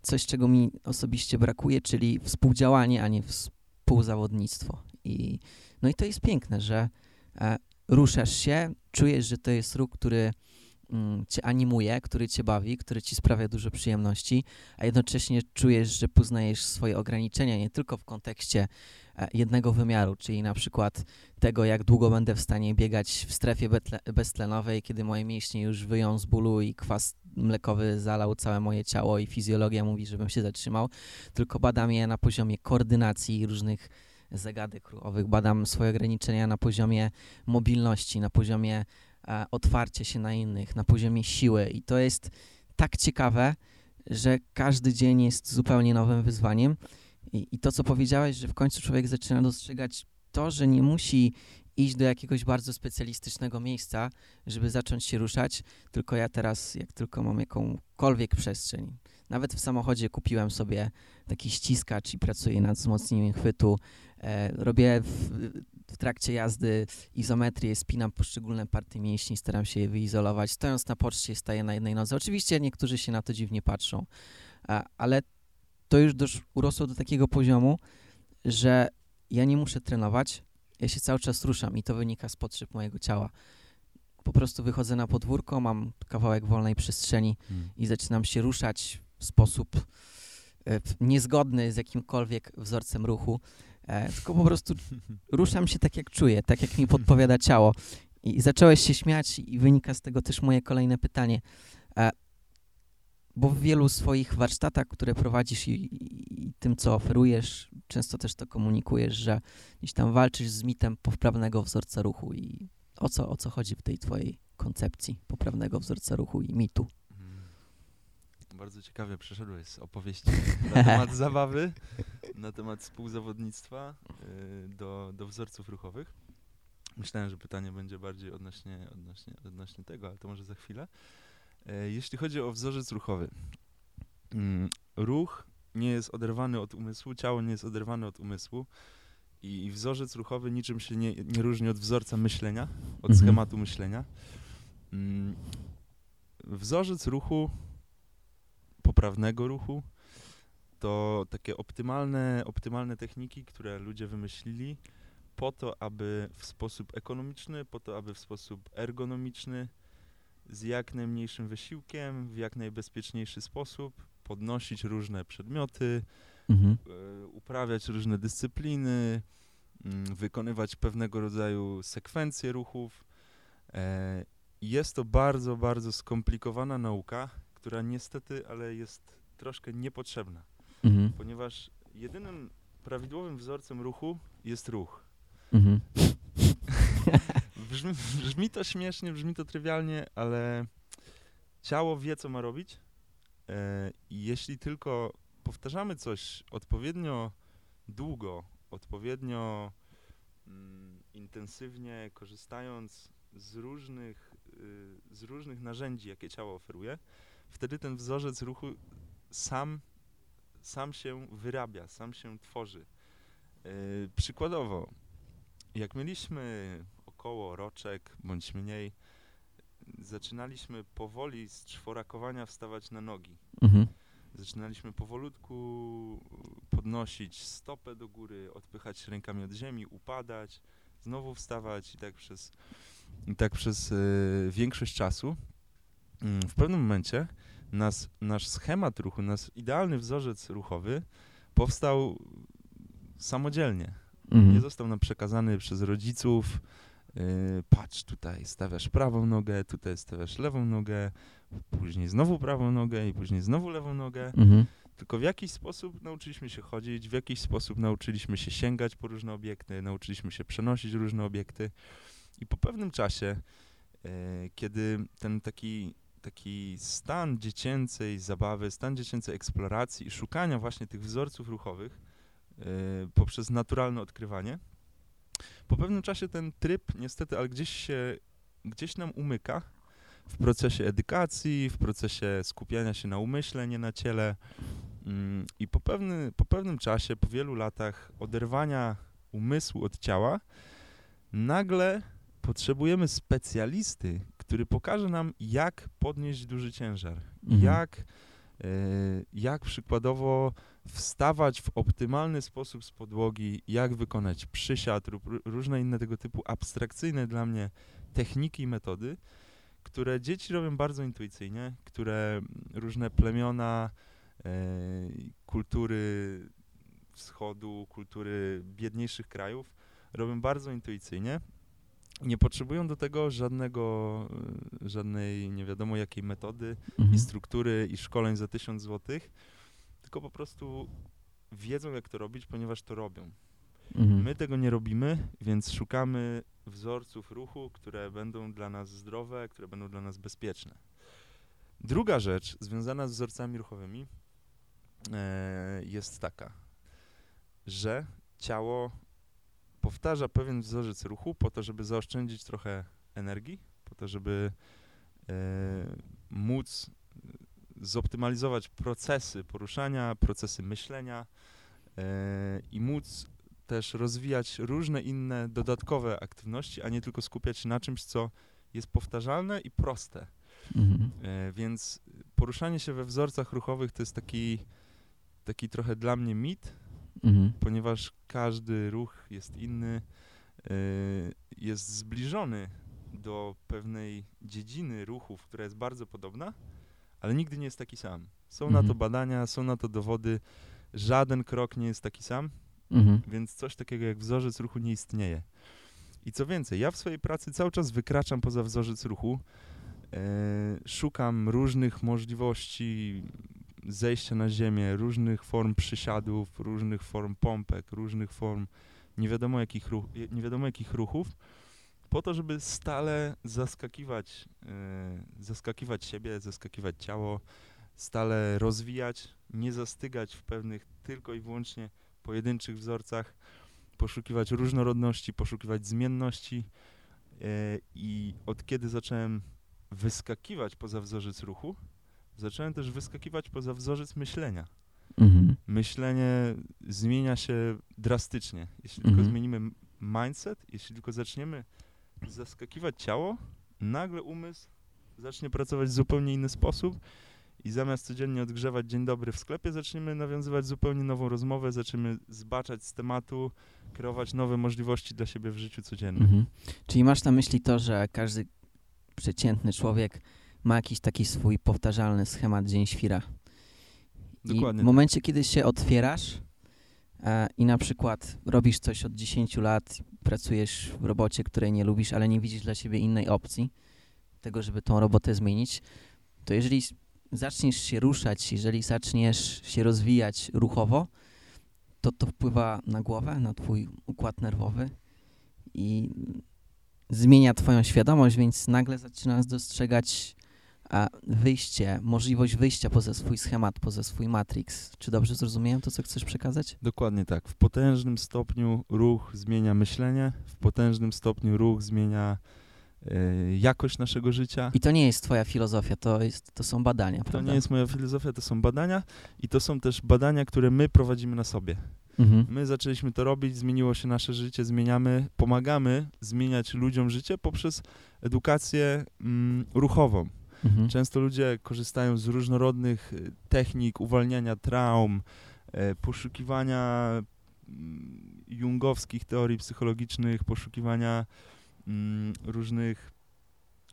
coś, czego mi osobiście brakuje, czyli współdziałanie, a nie współzawodnictwo. I, no i to jest piękne, że e, ruszasz się, czujesz, że to jest ruch, który cię animuje, który cię bawi, który ci sprawia dużo przyjemności, a jednocześnie czujesz, że poznajesz swoje ograniczenia nie tylko w kontekście e, jednego wymiaru, czyli na przykład tego, jak długo będę w stanie biegać w strefie beztlenowej, kiedy moje mięśnie już wyją z bólu i kwas mlekowy zalał całe moje ciało i fizjologia mówi, żebym się zatrzymał, tylko badam je na poziomie koordynacji różnych zagadek ruchowych, badam swoje ograniczenia na poziomie mobilności, na poziomie e, otwarcia się na innych, na poziomie siły. I to jest tak ciekawe, że każdy dzień jest zupełnie nowym wyzwaniem. I, i to, co powiedziałeś, że w końcu człowiek zaczyna dostrzegać to, że nie musi iść do jakiegoś bardzo specjalistycznego miejsca, żeby zacząć się ruszać, tylko ja teraz, jak tylko mam jakąkolwiek przestrzeń, nawet w samochodzie kupiłem sobie taki ściskacz i pracuję nad wzmocnieniem chwytu, e, robię w, w trakcie jazdy izometrię, spinam poszczególne partie mięśni, staram się je wyizolować. Stojąc na poczcie staję na jednej nodze. Oczywiście niektórzy się na to dziwnie patrzą, a, ale to już dosz, urosło do takiego poziomu, że ja nie muszę trenować, ja się cały czas ruszam i to wynika z potrzeb mojego ciała. Po prostu wychodzę na podwórko, mam kawałek wolnej przestrzeni hmm. i zaczynam się ruszać w sposób e, niezgodny z jakimkolwiek wzorcem ruchu, e, tylko po prostu ruszam się tak, jak czuję, tak, jak mi podpowiada ciało. I zacząłeś się śmiać i wynika z tego też moje kolejne pytanie. E, bo w wielu swoich warsztatach, które prowadzisz i, i, i, tym, co oferujesz, często też to komunikujesz, że gdzieś tam walczysz z mitem poprawnego wzorca ruchu i o co, o co chodzi w tej twojej koncepcji poprawnego wzorca ruchu i mitu? Bardzo ciekawie przeszedłeś z opowieści na temat zabawy, na temat współzawodnictwa yy, do, do wzorców ruchowych. Myślałem, że pytanie będzie bardziej odnośnie, odnośnie, odnośnie tego, ale to może za chwilę. E, jeśli chodzi o wzorzec ruchowy, mm, ruch nie jest oderwany od umysłu, ciało nie jest oderwane od umysłu i wzorzec ruchowy niczym się nie, nie różni od wzorca myślenia, od mhm. schematu myślenia. Mm, wzorzec ruchu, poprawnego ruchu, to takie optymalne, optymalne techniki, które ludzie wymyślili po to, aby w sposób ekonomiczny, po to, aby w sposób ergonomiczny z jak najmniejszym wysiłkiem, w jak najbezpieczniejszy sposób podnosić różne przedmioty, mhm. E, uprawiać różne dyscypliny, mm, wykonywać pewnego rodzaju sekwencje ruchów. E, jest to bardzo, bardzo skomplikowana nauka, która niestety, ale jest troszkę niepotrzebna, mhm. ponieważ jedynym prawidłowym wzorcem ruchu jest ruch. Mhm. brzmi, brzmi to śmiesznie, brzmi to trywialnie, ale ciało wie, co ma robić. E, I jeśli tylko powtarzamy coś odpowiednio długo, odpowiednio mm, intensywnie, korzystając z różnych, y, z różnych narzędzi, jakie ciało oferuje, wtedy ten wzorzec ruchu sam, sam się wyrabia, sam się tworzy. E, przykładowo, jak mieliśmy około roczek bądź mniej, zaczynaliśmy powoli z czworakowania wstawać na nogi. Mhm. Zaczynaliśmy powolutku podnosić stopę do góry, odpychać rękami od ziemi, upadać, znowu wstawać i tak przez, i tak przez y, większość czasu. Mm, w pewnym momencie nas, nasz schemat ruchu, nasz idealny wzorzec ruchowy powstał samodzielnie. Mhm. Nie został nam przekazany przez rodziców, Yy, patrz, tutaj stawiasz prawą nogę, tutaj stawiasz lewą nogę, później znowu prawą nogę i później znowu lewą nogę. Mhm. tylko w jakiś sposób nauczyliśmy się chodzić, w jakiś sposób nauczyliśmy się sięgać po różne obiekty, nauczyliśmy się przenosić różne obiekty. I po pewnym czasie, e, kiedy ten taki, taki stan dziecięcej zabawy, stan dziecięcej eksploracji i szukania właśnie tych wzorców ruchowych e, poprzez naturalne odkrywanie, po pewnym czasie ten tryb niestety, ale gdzieś się, gdzieś nam umyka w procesie edukacji, w procesie skupiania się na umyśle, nie na ciele. Mm, I po, pewny, po pewnym czasie, po wielu latach oderwania umysłu od ciała, nagle potrzebujemy specjalisty, który pokaże nam, jak podnieść duży ciężar, Mhm. jak, e, jak przykładowo wstawać w optymalny sposób z podłogi, jak wykonać przysiad lub ró- różne inne tego typu abstrakcyjne dla mnie techniki i metody, które dzieci robią bardzo intuicyjnie, które różne plemiona, e, kultury wschodu, kultury biedniejszych krajów robią bardzo intuicyjnie. Nie potrzebują do tego żadnego, e, żadnej nie wiadomo jakiej metody Mhm. i struktury i szkoleń za tysiąc złotych, tylko po prostu wiedzą jak to robić, ponieważ to robią. Mhm. My tego nie robimy, więc szukamy wzorców ruchu, które będą dla nas zdrowe, które będą dla nas bezpieczne. Druga rzecz związana z wzorcami ruchowymi e, jest taka, że ciało powtarza pewien wzorzec ruchu po to, żeby zaoszczędzić trochę energii, po to, żeby e, móc zoptymalizować procesy poruszania, procesy myślenia e, i móc też rozwijać różne inne dodatkowe aktywności, a nie tylko skupiać się na czymś, co jest powtarzalne i proste. Mhm. E, więc poruszanie się we wzorcach ruchowych to jest taki, taki trochę dla mnie mit, Mhm. ponieważ każdy ruch jest inny, e, jest zbliżony do pewnej dziedziny ruchów, która jest bardzo podobna, ale nigdy nie jest taki sam. Są na to Mhm. badania, są na to dowody, żaden krok nie jest taki sam. Mhm. Więc coś takiego jak wzorzec ruchu nie istnieje. I co więcej, ja w swojej pracy cały czas wykraczam poza wzorzec ruchu, e, szukam różnych możliwości zejścia na ziemię, różnych form przysiadów, różnych form pompek, różnych form nie wiadomo jakich, ruch, nie wiadomo jakich ruchów, po to, żeby stale zaskakiwać, e, zaskakiwać siebie, zaskakiwać ciało, stale rozwijać, nie zastygać w pewnych tylko i wyłącznie pojedynczych wzorcach, poszukiwać różnorodności, poszukiwać zmienności. E, I od kiedy zacząłem wyskakiwać poza wzorzec ruchu, zacząłem też wyskakiwać poza wzorzec myślenia. Mhm. Myślenie zmienia się drastycznie. Jeśli Mhm. tylko zmienimy mindset, jeśli tylko zaczniemy zaskakiwać ciało, nagle umysł zacznie pracować w zupełnie inny sposób i zamiast codziennie odgrzewać dzień dobry w sklepie, zaczniemy nawiązywać zupełnie nową rozmowę, zaczniemy zbaczać z tematu, kreować nowe możliwości dla siebie w życiu codziennym. Mhm. Czyli masz na myśli to, że każdy przeciętny człowiek ma jakiś taki swój powtarzalny schemat dzień świra. Dokładnie I w tak. momencie, kiedy się otwierasz e, i na przykład robisz coś od 10 lat, pracujesz w robocie, której nie lubisz, ale nie widzisz dla siebie innej opcji, tego, żeby tą robotę zmienić, to jeżeli zaczniesz się ruszać, jeżeli zaczniesz się rozwijać ruchowo, to to wpływa na głowę, na twój układ nerwowy i zmienia twoją świadomość, więc nagle zaczynasz dostrzegać wyjście, możliwość wyjścia poza swój schemat, poza swój matrix. Czy dobrze zrozumiałem to, co chcesz przekazać? Dokładnie tak. W potężnym stopniu ruch zmienia myślenie, w potężnym stopniu ruch zmienia e, jakość naszego życia. I to nie jest twoja filozofia, to, jest, to są badania, To prawda? nie jest moja filozofia, to są badania i to są też badania, które my prowadzimy na sobie. Mhm. My zaczęliśmy to robić, zmieniło się nasze życie, zmieniamy, pomagamy zmieniać ludziom życie poprzez edukację mm, ruchową. Mhm. Często ludzie korzystają z różnorodnych y, technik uwalniania traum, e, poszukiwania mm, jungowskich teorii psychologicznych, poszukiwania mm, różnych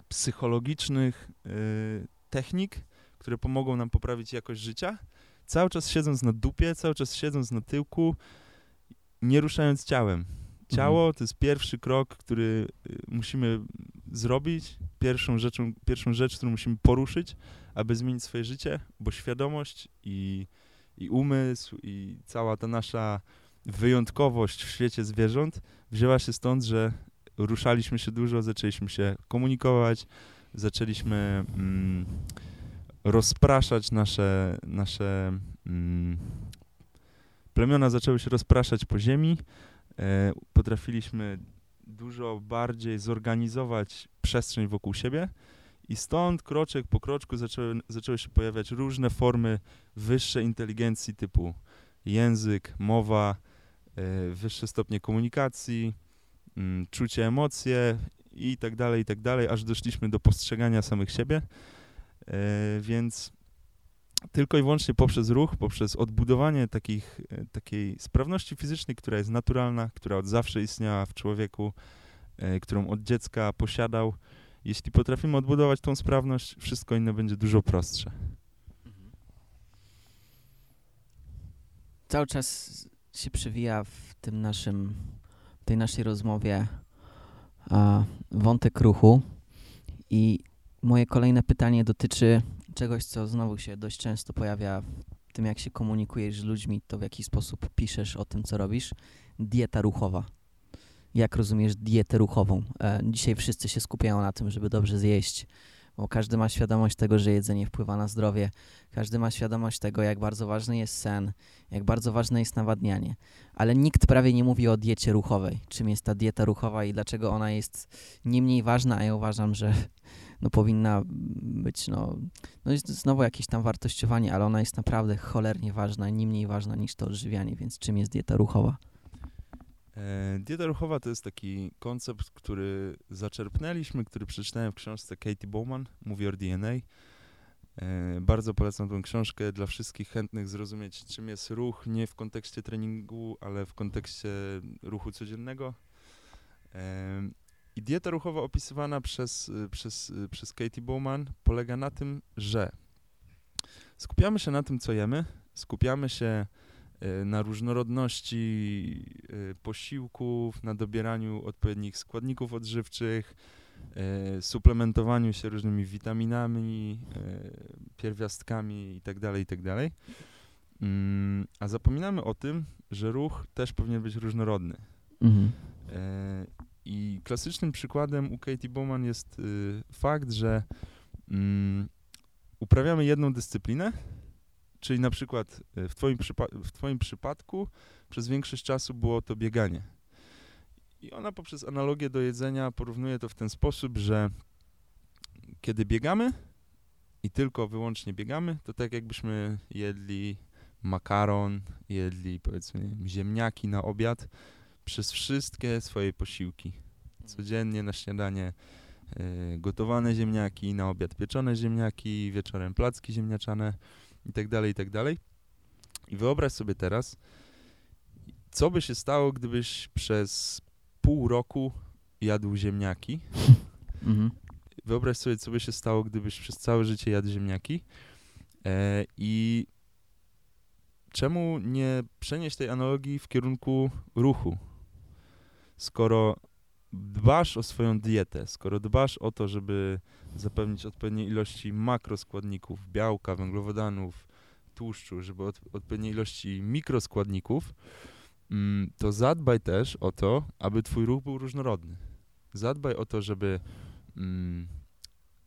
psychologicznych y, technik, które pomogą nam poprawić jakość życia, cały czas siedząc na dupie, cały czas siedząc na tyłku, nie ruszając ciałem. Ciało to jest pierwszy krok, który y, musimy zrobić, pierwszą rzeczą, pierwszą rzecz, którą musimy poruszyć, aby zmienić swoje życie, bo świadomość i, i umysł i cała ta nasza wyjątkowość w świecie zwierząt wzięła się stąd, że ruszaliśmy się dużo, zaczęliśmy się komunikować, zaczęliśmy mm, rozpraszać nasze, nasze mm, plemiona zaczęły się rozpraszać po ziemi, e, potrafiliśmy dużo bardziej zorganizować przestrzeń wokół siebie i stąd kroczek po kroczku zaczęły, zaczęły się pojawiać różne formy wyższej inteligencji typu język, mowa, e, wyższe stopnie komunikacji, mm, czucie emocje i tak dalej, i tak dalej, aż doszliśmy do postrzegania samych siebie. E, więc tylko i wyłącznie poprzez ruch, poprzez odbudowanie takich, e, takiej sprawności fizycznej, która jest naturalna, która od zawsze istniała w człowieku, e, którą od dziecka posiadał. Jeśli potrafimy odbudować tą sprawność, wszystko inne będzie dużo prostsze. Cały czas się przewija w tym naszym, w tej naszej rozmowie a, wątek ruchu i moje kolejne pytanie dotyczy czegoś, co znowu się dość często pojawia w tym, jak się komunikujesz z ludźmi, to w jaki sposób piszesz o tym, co robisz. Dieta ruchowa. Jak rozumiesz dietę ruchową? E, dzisiaj wszyscy się skupiają na tym, żeby dobrze zjeść, bo każdy ma świadomość tego, że jedzenie wpływa na zdrowie. Każdy ma świadomość tego, jak bardzo ważny jest sen, jak bardzo ważne jest nawadnianie. Ale nikt prawie nie mówi o diecie ruchowej. Czym jest ta dieta ruchowa i dlaczego ona jest nie mniej ważna, a ja uważam, że no powinna być, no, no jest znowu jakieś tam wartościowanie, ale ona jest naprawdę cholernie ważna, nie mniej ważna niż to odżywianie, więc czym jest dieta ruchowa? E, dieta ruchowa to jest taki koncept, który zaczerpnęliśmy, który przeczytałem w książce Katie Bowman, mówi o DNA. E, bardzo polecam tę książkę dla wszystkich chętnych zrozumieć, czym jest ruch, nie w kontekście treningu, ale w kontekście ruchu codziennego. E, I dieta ruchowa opisywana przez, przez, przez Katie Bowman polega na tym, że skupiamy się na tym, co jemy, skupiamy się E, na różnorodności e, posiłków, na dobieraniu odpowiednich składników odżywczych, e, suplementowaniu się różnymi witaminami, pierwiastkami itd., tak itd. Tak mm, a zapominamy o tym, że ruch też powinien być różnorodny. Mhm. I klasycznym przykładem u Katie Bowman jest y, fakt, że mm, uprawiamy jedną dyscyplinę, Czyli na przykład e, w twoim, w twoim przypadku przez większość czasu było to bieganie. I ona poprzez analogię do jedzenia porównuje to w ten sposób, że kiedy biegamy i tylko wyłącznie biegamy, to tak jakbyśmy jedli makaron, jedli powiedzmy ziemniaki na obiad przez wszystkie swoje posiłki. Codziennie na śniadanie y, gotowane ziemniaki, na obiad pieczone ziemniaki, wieczorem placki ziemniaczane i tak dalej, i tak dalej. I wyobraź sobie teraz, co by się stało, gdybyś przez pół roku jadł ziemniaki. Mhm. Wyobraź sobie, co by się stało, gdybyś przez całe życie jadł ziemniaki. E, I czemu nie przenieść tej analogii w kierunku ruchu? Skoro dbasz o swoją dietę, skoro dbasz o to, żeby zapewnić odpowiednie ilości makroskładników, białka, węglowodanów, tłuszczu, żeby od, odpowiednie ilości mikroskładników, mm, to zadbaj też o to, aby twój ruch był różnorodny. Zadbaj o to, żeby mm,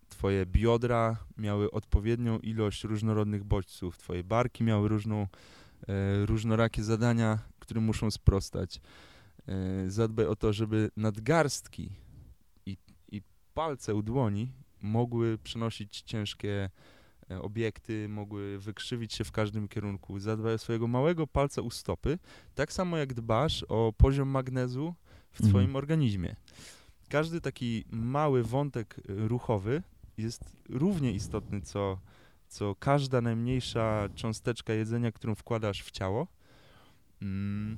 twoje biodra miały odpowiednią ilość różnorodnych bodźców, twoje barki miały różną, e, różnorakie zadania, którym muszą sprostać. E, zadbaj o to, żeby nadgarstki i, i palce u dłoni mogły przenosić ciężkie e, obiekty, mogły wykrzywić się w każdym kierunku. Zadbaj o swojego małego palca u stopy, tak samo jak dbasz o poziom magnezu w mhm. twoim organizmie. Każdy taki mały wątek e, ruchowy jest równie istotny, co, co każda najmniejsza cząsteczka jedzenia, którą wkładasz w ciało. Mm,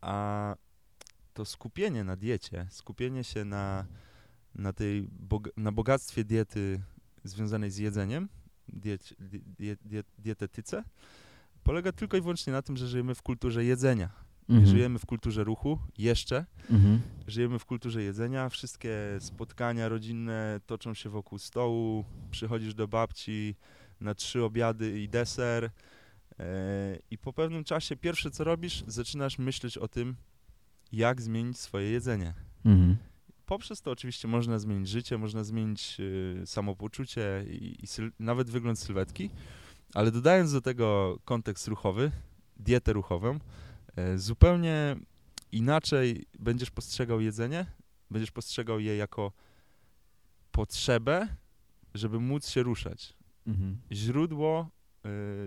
a to skupienie na diecie, skupienie się na, na tej na bogactwie diety związanej z jedzeniem, diet, diet, diet, dietetyce, polega tylko i wyłącznie na tym, że żyjemy w kulturze jedzenia. Mhm. Żyjemy w kulturze ruchu, jeszcze. Mhm. Żyjemy w kulturze jedzenia. Wszystkie spotkania rodzinne toczą się wokół stołu. Przychodzisz do babci na trzy obiady i deser. E, I po pewnym czasie pierwsze co robisz, zaczynasz myśleć o tym, jak zmienić swoje jedzenie. Mhm. Poprzez to oczywiście można zmienić życie, można zmienić y, samopoczucie i, i nawet wygląd sylwetki, ale dodając do tego kontekst ruchowy, dietę ruchową, e, zupełnie inaczej będziesz postrzegał jedzenie, będziesz postrzegał je jako potrzebę, żeby móc się ruszać. Mhm. Źródło,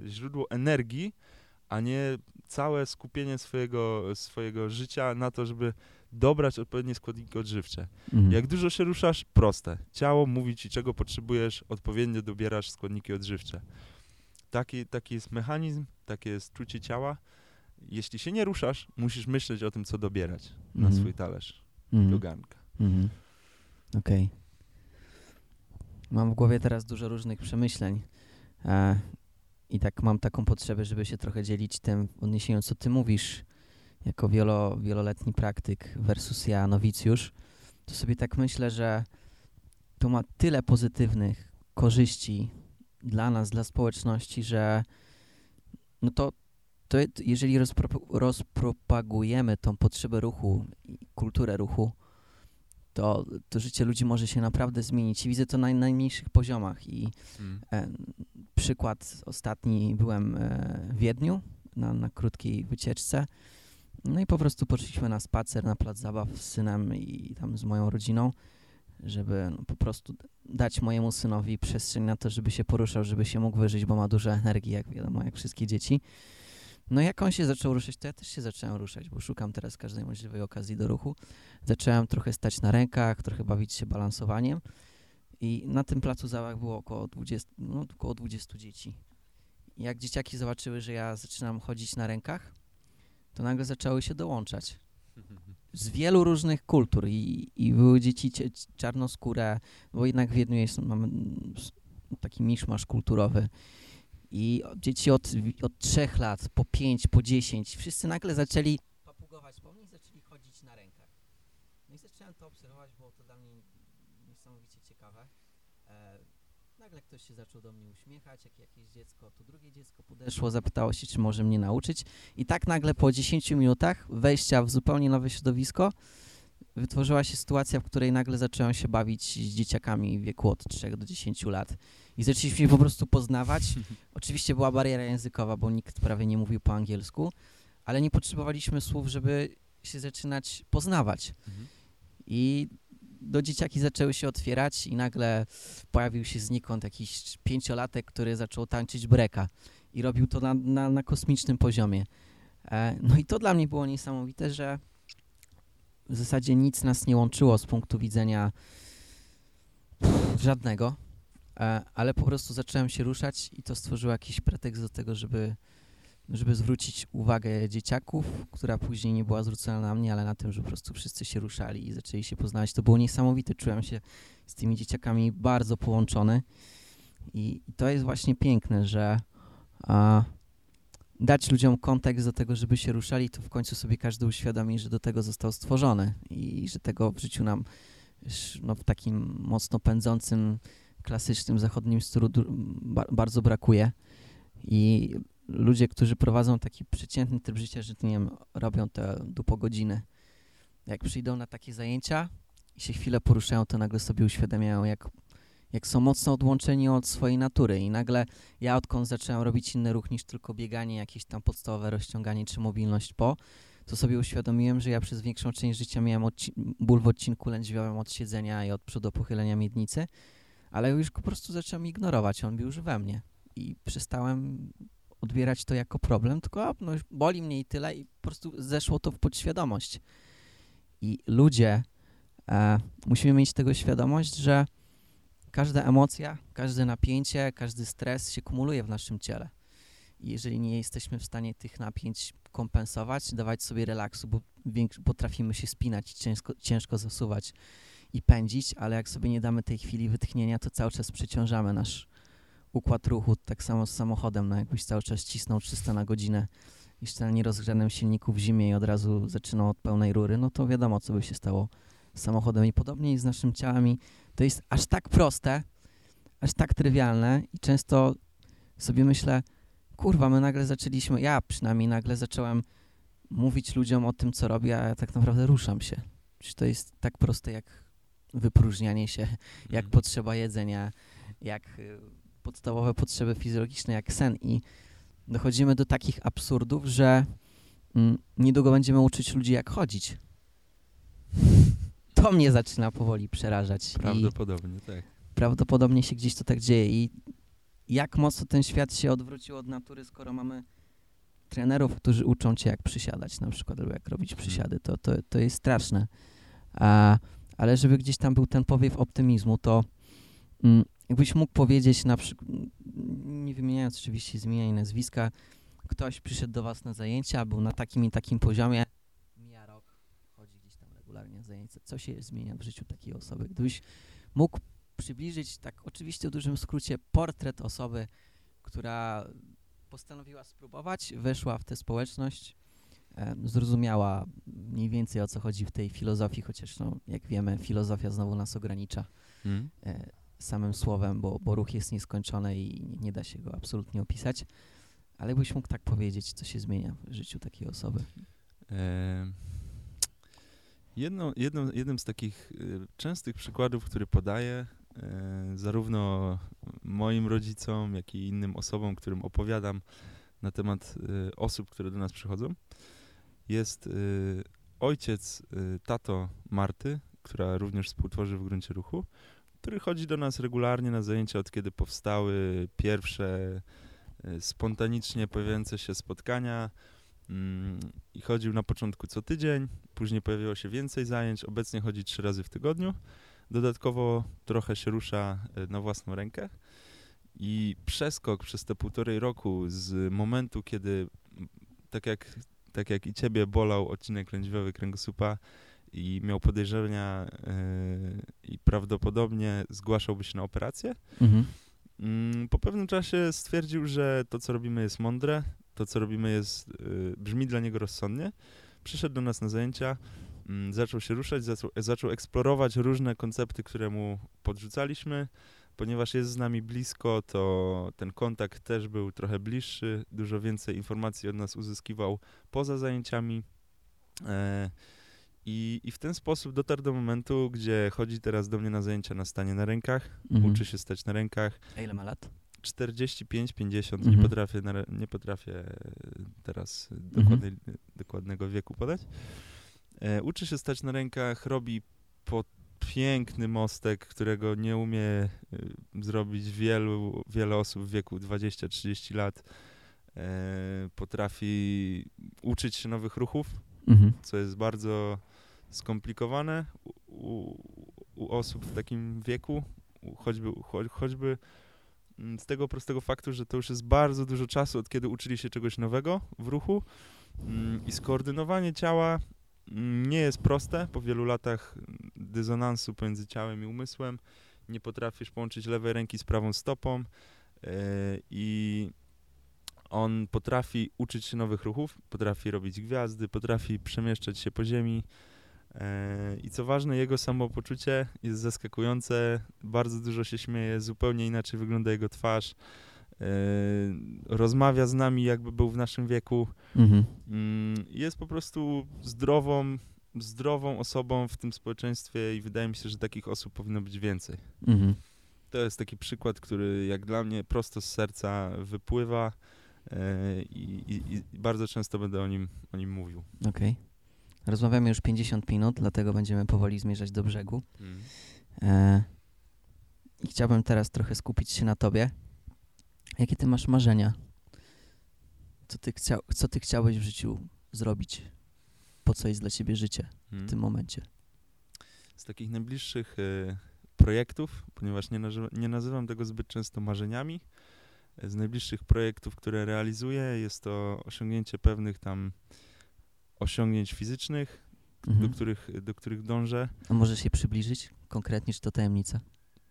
y, źródło energii, a nie całe skupienie swojego, swojego życia na to, żeby dobrać odpowiednie składniki odżywcze. Mhm. Jak dużo się ruszasz, proste. Ciało mówi ci, czego potrzebujesz, odpowiednio dobierasz składniki odżywcze. Taki, taki jest mechanizm, takie jest czucie ciała. Jeśli się nie ruszasz, musisz myśleć o tym, co dobierać na Mhm. swój talerz Mhm. do garnka. Mhm. Okej. Mam w głowie teraz dużo różnych przemyśleń. E, I tak mam taką potrzebę, żeby się trochę dzielić tym w odniesieniu, co ty mówisz, jako wielo, wieloletni praktyk versus ja, nowicjusz. To sobie tak myślę, że to ma tyle pozytywnych korzyści dla nas, dla społeczności, że no to, to je- jeżeli rozpro, rozpropagujemy tą potrzebę ruchu kulturę ruchu, to, to życie ludzi może się naprawdę zmienić. I widzę to na najmniejszych poziomach. I e, przykład ostatni byłem e, w Wiedniu na, na krótkiej wycieczce. No i po prostu poszliśmy na spacer na plac zabaw z synem i tam z moją rodziną, żeby no, po prostu dać mojemu synowi przestrzeń na to, żeby się poruszał, żeby się mógł wyżyć, bo ma dużo energii, jak wiadomo, jak wszystkie dzieci. No jak on się zaczął ruszać, to ja też się zacząłem ruszać, bo szukam teraz każdej możliwej okazji do ruchu. Zacząłem trochę stać na rękach, trochę bawić się balansowaniem i na tym placu zabaw było około 20, no, około 20 dzieci. Jak dzieciaki zobaczyły, że ja zaczynam chodzić na rękach, to nagle zaczęły się dołączać z wielu różnych kultur i, i były dzieci czarnoskóre, bo jednak w Wiedniu jest, mamy mm, taki miszmasz kulturowy i dzieci od, od trzech lat, po pięć, po dziesięć, wszyscy nagle zaczęli papugować po mnie i zaczęli chodzić na rękach. No i zacząłem to obserwować, było to dla mnie niesamowicie ciekawe. E, nagle ktoś się zaczął do mnie uśmiechać, jak jakieś dziecko, to drugie dziecko podeszło, zapytało się, czy może mnie nauczyć. I tak nagle po 10 minutach wejścia w zupełnie nowe środowisko wytworzyła się sytuacja, w której nagle zacząłem się bawić z dzieciakami w wieku od 3 do 10 lat. I zaczęliśmy się po prostu poznawać. Oczywiście była bariera językowa, bo nikt prawie nie mówił po angielsku, ale nie potrzebowaliśmy słów, żeby się zaczynać poznawać. Mhm. I do dzieciaki zaczęły się otwierać i nagle pojawił się znikąd jakiś pięciolatek, który zaczął tańczyć breka i robił to na, na, na kosmicznym poziomie. E, no i to dla mnie było niesamowite, że w zasadzie nic nas nie łączyło z punktu widzenia żadnego, e, ale po prostu zacząłem się ruszać i to stworzyło jakiś pretekst do tego, żeby, żeby zwrócić uwagę dzieciaków, która później nie była zwrócona na mnie, ale na tym, że po prostu wszyscy się ruszali i zaczęli się poznawać. To było niesamowite, czułem się z tymi dzieciakami bardzo połączony i to jest właśnie piękne, że a, dać ludziom kontekst do tego, żeby się ruszali, to w końcu sobie każdy uświadomi, że do tego został stworzony i że tego w życiu nam no, w takim mocno pędzącym, klasycznym zachodnim stylu bardzo brakuje. I ludzie, którzy prowadzą taki przeciętny tryb życia, że nie wiem, robią to do po godziny. Jak przyjdą na takie zajęcia i się chwilę poruszają, to nagle sobie uświadamiają, jak, jak są mocno odłączeni od swojej natury. I nagle ja odkąd zacząłem robić inny ruch niż tylko bieganie, jakieś tam podstawowe rozciąganie czy mobilność po, to sobie uświadomiłem, że ja przez większą część życia miałem ból w odcinku lędźwiowym od siedzenia i od przodu pochylenia miednicy, ale już po prostu zacząłem ignorować, on był już we mnie i przestałem odbierać to jako problem, tylko no, boli mnie i tyle i po prostu zeszło to w podświadomość. I ludzie, e, musimy mieć tego świadomość, że każda emocja, każde napięcie, każdy stres się kumuluje w naszym ciele. I jeżeli nie jesteśmy w stanie tych napięć kompensować, dawać sobie relaksu, bo potrafimy się spinać, ciężko, ciężko zasuwać i pędzić, ale jak sobie nie damy tej chwili wytchnienia, to cały czas przeciążamy nasz układ ruchu, tak samo z samochodem, no jakbyś cały czas cisnął 300 na godzinę jeszcze na nierozgrzanym silniku w zimie i od razu zaczynał od pełnej rury, no to wiadomo, co by się stało z samochodem i podobnie i z naszym ciałem i to jest aż tak proste, aż tak trywialne i często sobie myślę, kurwa, my nagle zaczęliśmy, ja przynajmniej nagle zacząłem mówić ludziom o tym, co robię, a ja tak naprawdę ruszam się. To jest tak proste jak wypróżnianie się, jak Mhm. potrzeba jedzenia, jak y, podstawowe potrzeby fizjologiczne, jak sen i dochodzimy do takich absurdów, że mm, niedługo będziemy uczyć ludzi, jak chodzić. To mnie zaczyna powoli przerażać. Prawdopodobnie, tak. prawdopodobnie się gdzieś to tak dzieje i jak mocno ten świat się odwrócił od natury, skoro mamy trenerów, którzy uczą cię jak przysiadać na przykład, albo jak robić przysiady, to, to, to jest straszne. A, ale żeby gdzieś tam był ten powiew optymizmu, to mm, jakbyś mógł powiedzieć na przykład, nie wymieniając oczywiście z imienia i nazwiska, ktoś przyszedł do was na zajęcia, był na takim i takim poziomie, mija rok, chodzi gdzieś tam regularnie zajęcia. Co się zmienia w życiu takiej osoby? Gdybyś mógł przybliżyć, tak oczywiście w dużym skrócie, portret osoby, która postanowiła spróbować, weszła w tę społeczność, zrozumiała mniej więcej o co chodzi w tej filozofii, chociaż no, jak wiemy, filozofia znowu nas ogranicza e, samym słowem, bo, bo ruch jest nieskończony i nie, nie da się go absolutnie opisać. Ale byś mógł tak powiedzieć, co się zmienia w życiu takiej osoby. E, jedną, jedną, jednym z takich y, częstych przykładów, który podaję e, zarówno moim rodzicom, jak i innym osobom, którym opowiadam na temat y, osób, które do nas przychodzą, jest y, ojciec y, tato Marty, która również współtworzy w gruncie ruchu, który chodzi do nas regularnie na zajęcia od kiedy powstały pierwsze y, spontanicznie pojawiające się spotkania. Mm, I chodził na początku co tydzień, później pojawiło się więcej zajęć, obecnie chodzi trzy razy w tygodniu. Dodatkowo trochę się rusza y, na własną rękę. I przeskok przez te półtorej roku z momentu, kiedy tak jak, tak jak i ciebie bolał odcinek lędźwiowy kręgosłupa i miał podejrzenia y, i prawdopodobnie zgłaszałby się na operację, Mhm. Mm, Po pewnym czasie stwierdził, że to, co robimy, jest mądre, to, co robimy, jest, y, brzmi dla niego rozsądnie. Przyszedł do nas na zajęcia, mm, zaczął się ruszać, zaczął, zaczął eksplorować różne koncepty, które mu podrzucaliśmy. Ponieważ jest z nami blisko, to ten kontakt też był trochę bliższy, dużo więcej informacji od nas uzyskiwał poza zajęciami. E, i, I w ten sposób dotarł do momentu, gdzie chodzi teraz do mnie na zajęcia na stanie na rękach, Mhm. uczy się stać na rękach. A ile ma lat? 45-50, Mhm. nie, potrafię, nie potrafię teraz dokładnej, dokładnego wieku podać. E, uczy się stać na rękach, robi po piękny mostek, którego nie umie e, zrobić wielu, wiele osób w wieku 20-30 lat. E, potrafi uczyć się nowych ruchów, Mhm. co jest bardzo skomplikowane u, u, u osób w takim wieku, choćby, cho, choćby mm, z tego prostego faktu, że to już jest bardzo dużo czasu, od kiedy uczyli się czegoś nowego w ruchu i skoordynowanie ciała mm, nie jest proste po wielu latach mm, dysonansu pomiędzy ciałem i umysłem. Nie potrafisz połączyć lewej ręki z prawą stopą yy, i on potrafi uczyć się nowych ruchów, potrafi robić gwiazdy, potrafi przemieszczać się po ziemi. e, I co ważne, jego samopoczucie jest zaskakujące, bardzo dużo się śmieje, zupełnie inaczej wygląda jego twarz. E, Rozmawia z nami, jakby był w naszym wieku. Mhm. Mm, Jest po prostu zdrową, zdrową osobą w tym społeczeństwie i wydaje mi się, że takich osób powinno być więcej. Mhm. To jest taki przykład, który jak dla mnie prosto z serca wypływa e, i, i, i bardzo często będę o nim, o nim mówił. Okej. Rozmawiamy już 50 minut, dlatego będziemy powoli zmierzać do brzegu. E, I chciałbym teraz trochę skupić się na tobie. Jakie ty masz marzenia? Co ty, chciał, co ty chciałeś w życiu zrobić? Po co jest dla ciebie życie w Mm. tym momencie? Z takich najbliższych e, projektów, ponieważ nie, nie nazywam tego zbyt często marzeniami, e, z najbliższych projektów, które realizuję, jest to osiągnięcie pewnych tam osiągnięć fizycznych, Mhm. do, których, do których dążę. A możesz się przybliżyć konkretnie, czy to tajemnica?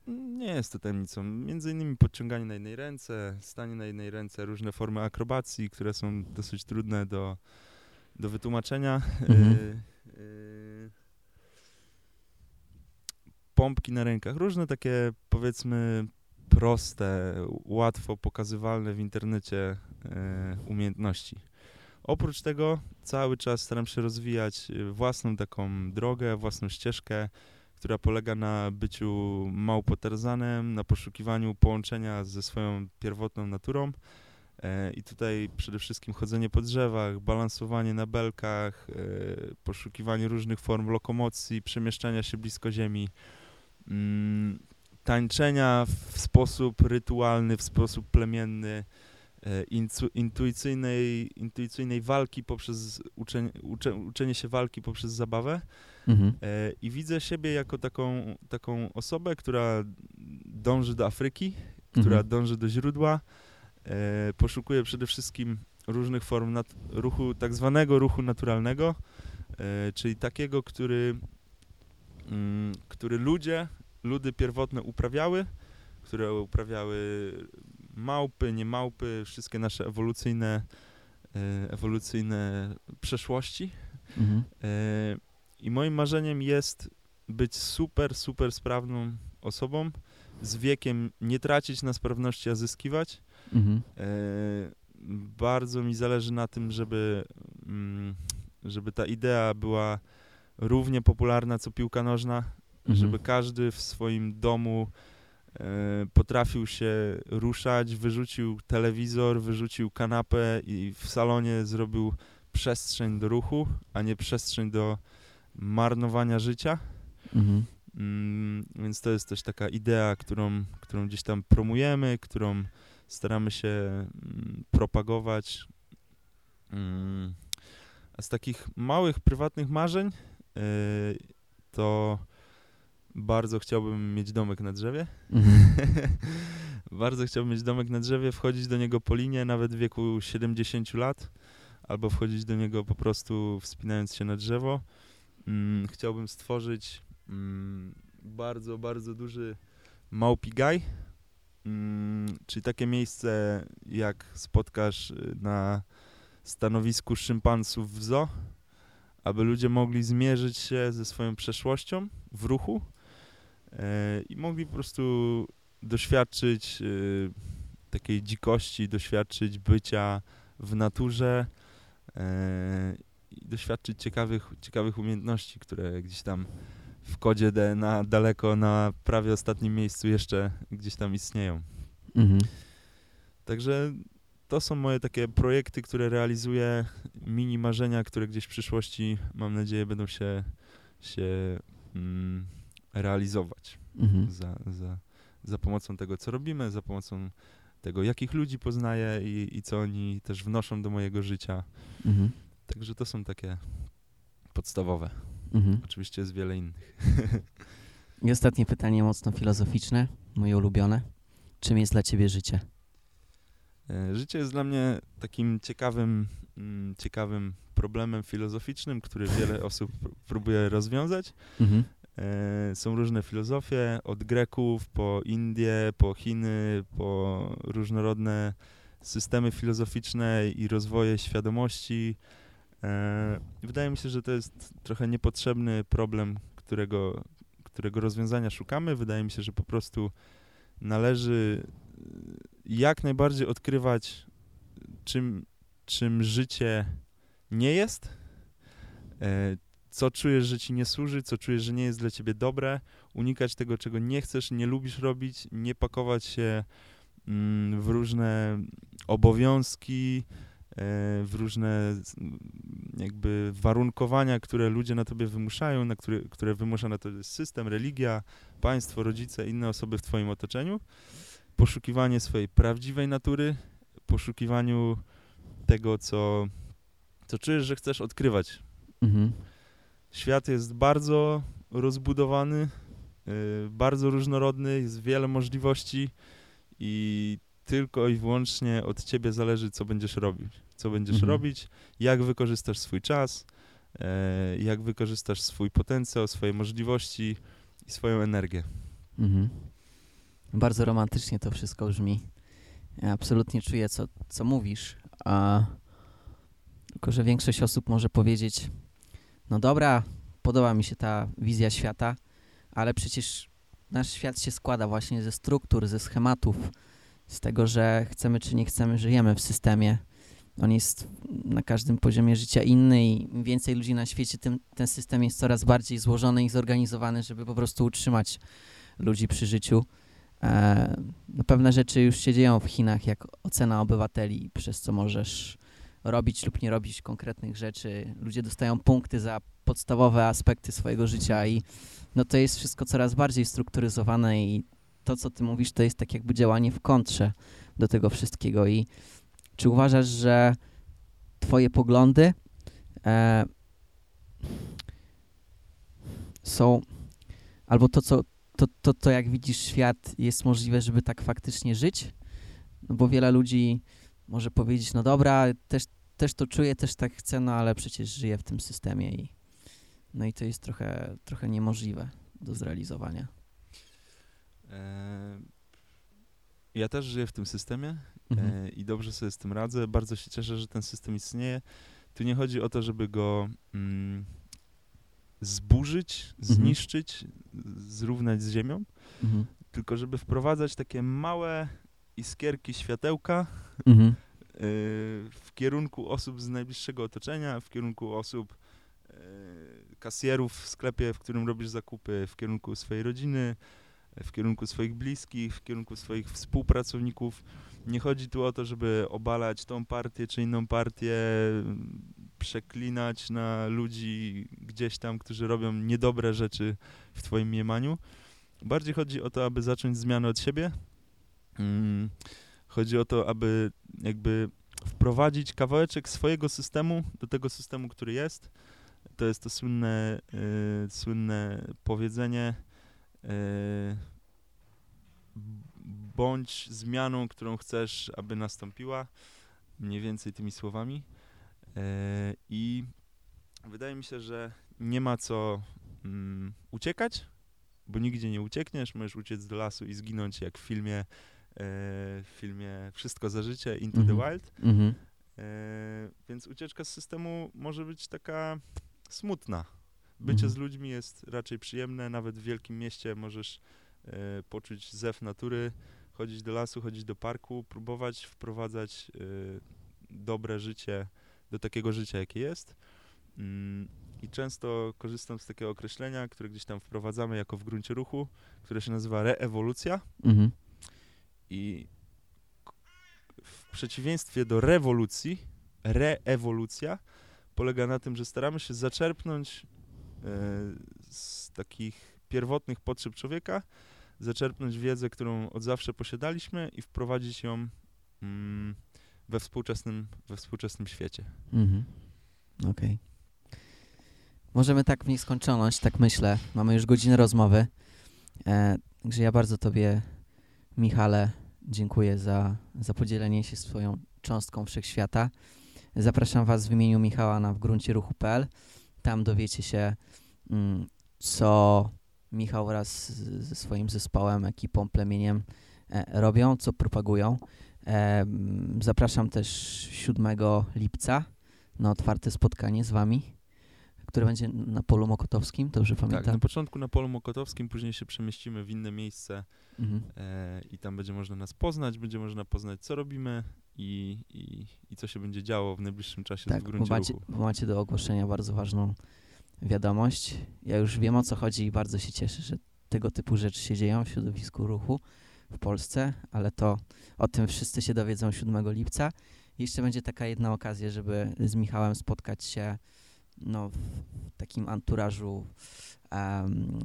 Nie jest to tajemnicą. Między innymi podciąganie na jednej ręce, stanie na jednej ręce, różne formy akrobacji, które są dosyć trudne do, do wytłumaczenia. Mhm. Y, y, pompki na rękach, różne takie powiedzmy proste, łatwo pokazywalne w internecie e, umiejętności. Oprócz tego cały czas staram się rozwijać e, własną taką drogę, własną ścieżkę, która polega na byciu małpotarzanem, na poszukiwaniu połączenia ze swoją pierwotną naturą. E, I tutaj przede wszystkim chodzenie po drzewach, balansowanie na belkach, e, poszukiwanie różnych form lokomocji, przemieszczania się blisko ziemi, mm, tańczenia w sposób rytualny, w sposób plemienny, e, intu, intuicyjnej, intuicyjnej walki poprzez uczenie, ucze, uczenie się walki poprzez zabawę. Mhm. E, I widzę siebie jako taką, taką osobę, która dąży do Afryki, która Mhm. dąży do źródła, e, poszukuje przede wszystkim różnych form ruchu, tak zwanego ruchu naturalnego, e, czyli takiego, który, mm, który ludzie, ludy pierwotne uprawiały, które uprawiały małpy, nie małpy, wszystkie nasze ewolucyjne, ewolucyjne przeszłości. Mhm. E, I moim marzeniem jest być super, super sprawną osobą, z wiekiem nie tracić na sprawności, a zyskiwać. Mhm. E, Bardzo mi zależy na tym, żeby, mm, żeby ta idea była równie popularna co piłka nożna, Mhm. żeby każdy w swoim domu e, potrafił się ruszać, wyrzucił telewizor, wyrzucił kanapę i w salonie zrobił przestrzeń do ruchu, a nie przestrzeń do marnowania życia. Mhm. Mm, więc to jest też taka idea, którą, którą gdzieś tam promujemy, którą staramy się mm, propagować. Mm, a z takich małych, prywatnych marzeń y, to bardzo chciałbym mieć domek na drzewie. Mhm. bardzo chciałbym mieć domek na drzewie, wchodzić do niego po linie, nawet w wieku 70 lat, albo wchodzić do niego po prostu wspinając się na drzewo. Mm, chciałbym stworzyć mm, bardzo, bardzo duży małpigaj, mm, czyli takie miejsce, jak spotkasz y, na stanowisku szympansów w zoo, aby ludzie mogli zmierzyć się ze swoją przeszłością w ruchu e, i mogli po prostu doświadczyć y, takiej dzikości, doświadczyć bycia w naturze e, i doświadczyć ciekawych, ciekawych umiejętności, które gdzieś tam w kodzie DNA daleko na prawie ostatnim miejscu jeszcze gdzieś tam istnieją. Mhm. Także to są moje takie projekty, które realizuję, mini marzenia, które gdzieś w przyszłości, mam nadzieję, będą się, się mm, realizować Mhm. za, za, za pomocą tego, co robimy, za pomocą tego, jakich ludzi poznaję i, i co oni też wnoszą do mojego życia. Mhm. Także to są takie podstawowe. Mhm. Oczywiście jest wiele innych. I ostatnie pytanie mocno filozoficzne, moje ulubione. Czym jest dla ciebie życie? E, Życie jest dla mnie takim ciekawym, mm, ciekawym problemem filozoficznym, który wiele osób pr- próbuje rozwiązać. Mhm. E, Są różne filozofie, od Greków po Indie, po Chiny, po różnorodne systemy filozoficzne i rozwoje świadomości. E, Wydaje mi się, że to jest trochę niepotrzebny problem, którego, którego rozwiązania szukamy. Wydaje mi się, że po prostu należy y, jak najbardziej odkrywać, czym, czym życie nie jest, e, co czujesz, że ci nie służy, co czujesz, że nie jest dla ciebie dobre, unikać tego, czego nie chcesz, nie lubisz robić, nie pakować się mm, w różne obowiązki, e, w różne jakby warunkowania, które ludzie na tobie wymuszają, na które, które wymusza na to system, religia, państwo, rodzice, inne osoby w twoim otoczeniu. Poszukiwanie swojej prawdziwej natury, poszukiwaniu tego, co, co czujesz, że chcesz odkrywać Mhm. Świat jest bardzo rozbudowany, y, bardzo różnorodny, jest wiele możliwości i tylko i wyłącznie od ciebie zależy, co będziesz robić. Co będziesz Mhm. robić, jak wykorzystasz swój czas, e, jak wykorzystasz swój potencjał, swoje możliwości i swoją energię. Mhm. Bardzo romantycznie to wszystko brzmi. Ja absolutnie czuję, co, co mówisz, a tylko, że większość osób może powiedzieć, no dobra, podoba mi się ta wizja świata, ale przecież nasz świat się składa właśnie ze struktur, ze schematów, z tego, że chcemy czy nie chcemy, żyjemy w systemie. On jest na każdym poziomie życia inny i im więcej ludzi na świecie, tym ten system jest coraz bardziej złożony i zorganizowany, żeby po prostu utrzymać ludzi przy życiu. E, no pewne rzeczy już się dzieją w Chinach, jak ocena obywateli, przez co możesz robić lub nie robić konkretnych rzeczy. Ludzie dostają punkty za podstawowe aspekty swojego życia i no to jest wszystko coraz bardziej strukturyzowane i to, co ty mówisz, to jest tak jakby działanie w kontrze do tego wszystkiego i czy uważasz, że twoje poglądy e, są, albo to, co, to, to, to, jak widzisz świat, jest możliwe, żeby tak faktycznie żyć? No bo wiele ludzi może powiedzieć, no dobra, też, też to czuję, też tak chcę, no ale przecież żyję w tym systemie i no i to jest trochę, trochę niemożliwe do zrealizowania. E, ja też żyję w tym systemie Mhm. e, i dobrze sobie z tym radzę. Bardzo się cieszę, że ten system istnieje. Tu nie chodzi o to, żeby go mm, zburzyć, Mhm. zniszczyć, zrównać z ziemią, Mhm. tylko żeby wprowadzać takie małe iskierki światełka Mhm. y, w kierunku osób z najbliższego otoczenia, w kierunku osób y, kasjerów w sklepie, w którym robisz zakupy, w kierunku swojej rodziny, w kierunku swoich bliskich, w kierunku swoich współpracowników. Nie chodzi tu o to, żeby obalać tą partię czy inną partię, przeklinać na ludzi gdzieś tam, którzy robią niedobre rzeczy w twoim mniemaniu. Bardziej chodzi o to, aby zacząć zmianę od siebie. Mm, Chodzi o to, aby jakby wprowadzić kawałeczek swojego systemu do tego systemu, który jest. To jest to słynne, y, słynne powiedzenie bądź zmianą, którą chcesz, aby nastąpiła. Mniej więcej tymi słowami. Y, I wydaje mi się, że nie ma co mm, uciekać, bo nigdzie nie uciekniesz. Możesz uciec do lasu i zginąć jak w filmie e, w filmie Wszystko za życie, Into Mhm. the Wild. Mhm. E, więc ucieczka z systemu może być taka smutna. Bycie Mhm. z ludźmi jest raczej przyjemne, nawet w wielkim mieście możesz e, poczuć zew natury, chodzić do lasu, chodzić do parku, próbować wprowadzać e, dobre życie do takiego życia, jakie jest. Mm, I często korzystam z takiego określenia, które gdzieś tam wprowadzamy jako w gruncie ruchu, które się nazywa reewolucja. Mhm. I w przeciwieństwie do rewolucji, reewolucja polega na tym, że staramy się zaczerpnąć z takich pierwotnych potrzeb człowieka, zaczerpnąć wiedzę, którą od zawsze posiadaliśmy i wprowadzić ją mm, we, współczesnym, we współczesnym świecie. Mhm. Okej. Możemy tak w nieskończoność, tak myślę. Mamy już godzinę rozmowy. E, także ja bardzo Tobie, Michale, dziękuję za, za podzielenie się swoją cząstką wszechświata. Zapraszam Was w imieniu Michała na wgruncie-ruchu.pl. Tam dowiecie się, mm, co Michał wraz ze swoim zespołem, ekipą, plemieniem e, robią, co propagują. E, mm, zapraszam też 7 lipca na otwarte spotkanie z Wami, które będzie na polu Mokotowskim, dobrze Tak, pamiętam? na początku na polu Mokotowskim, później się przemieścimy w inne miejsce Mhm. e, i tam będzie można nas poznać, będzie można poznać, co robimy i, i, i co się będzie działo w najbliższym czasie Tak, w bo gruncie macie, ruchu. bo macie do ogłoszenia bardzo ważną wiadomość. Ja już wiem o co chodzi i bardzo się cieszę, że tego typu rzeczy się dzieją w środowisku ruchu w Polsce, ale to o tym wszyscy się dowiedzą 7 lipca. Jeszcze będzie taka jedna okazja, żeby z Michałem spotkać się no, w takim anturażu em,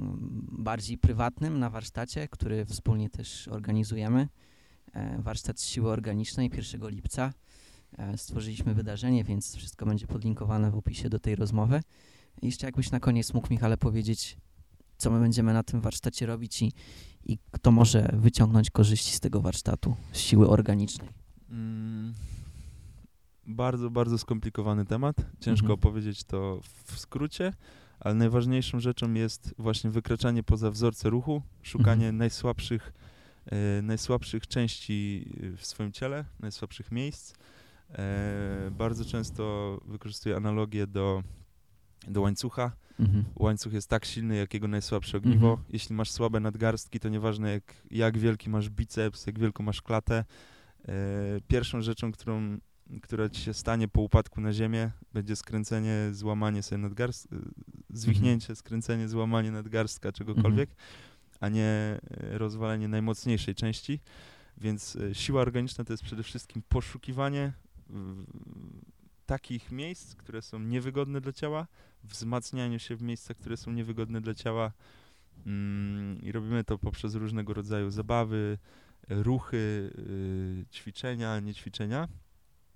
bardziej prywatnym na warsztacie, który wspólnie też organizujemy. E, warsztat siły organicznej 1 lipca. E, stworzyliśmy wydarzenie, więc wszystko będzie podlinkowane w opisie do tej rozmowy. I jeszcze jakbyś na koniec mógł, Michale, powiedzieć, co my będziemy na tym warsztacie robić i, i kto może wyciągnąć korzyści z tego warsztatu, z siły organicznej. Mm, bardzo, bardzo skomplikowany temat. Ciężko Mhm. opowiedzieć to w skrócie, ale najważniejszą rzeczą jest właśnie wykraczanie poza wzorce ruchu, szukanie Mhm. najsłabszych, najsłabszych części e, w swoim ciele, najsłabszych miejsc. E, bardzo często wykorzystuję analogię do, do łańcucha. Mhm. Łańcuch jest tak silny, jak jego najsłabsze ogniwo. Mhm. Jeśli masz słabe nadgarstki, to nieważne jak, jak wielki masz biceps, jak wielką masz klatę. E, pierwszą rzeczą, którą, która ci się stanie po upadku na ziemię, będzie skręcenie, złamanie sobie nadgarstka, zwichnięcie, skręcenie, złamanie nadgarstka, czegokolwiek, a nie e, rozwalenie najmocniejszej części. Więc e, siła organiczna to jest przede wszystkim poszukiwanie takich miejsc, które są niewygodne dla ciała, wzmacnianiu się w miejscach, które są niewygodne dla ciała. Mm, I robimy to poprzez różnego rodzaju zabawy, ruchy, y, ćwiczenia, niećwiczenia.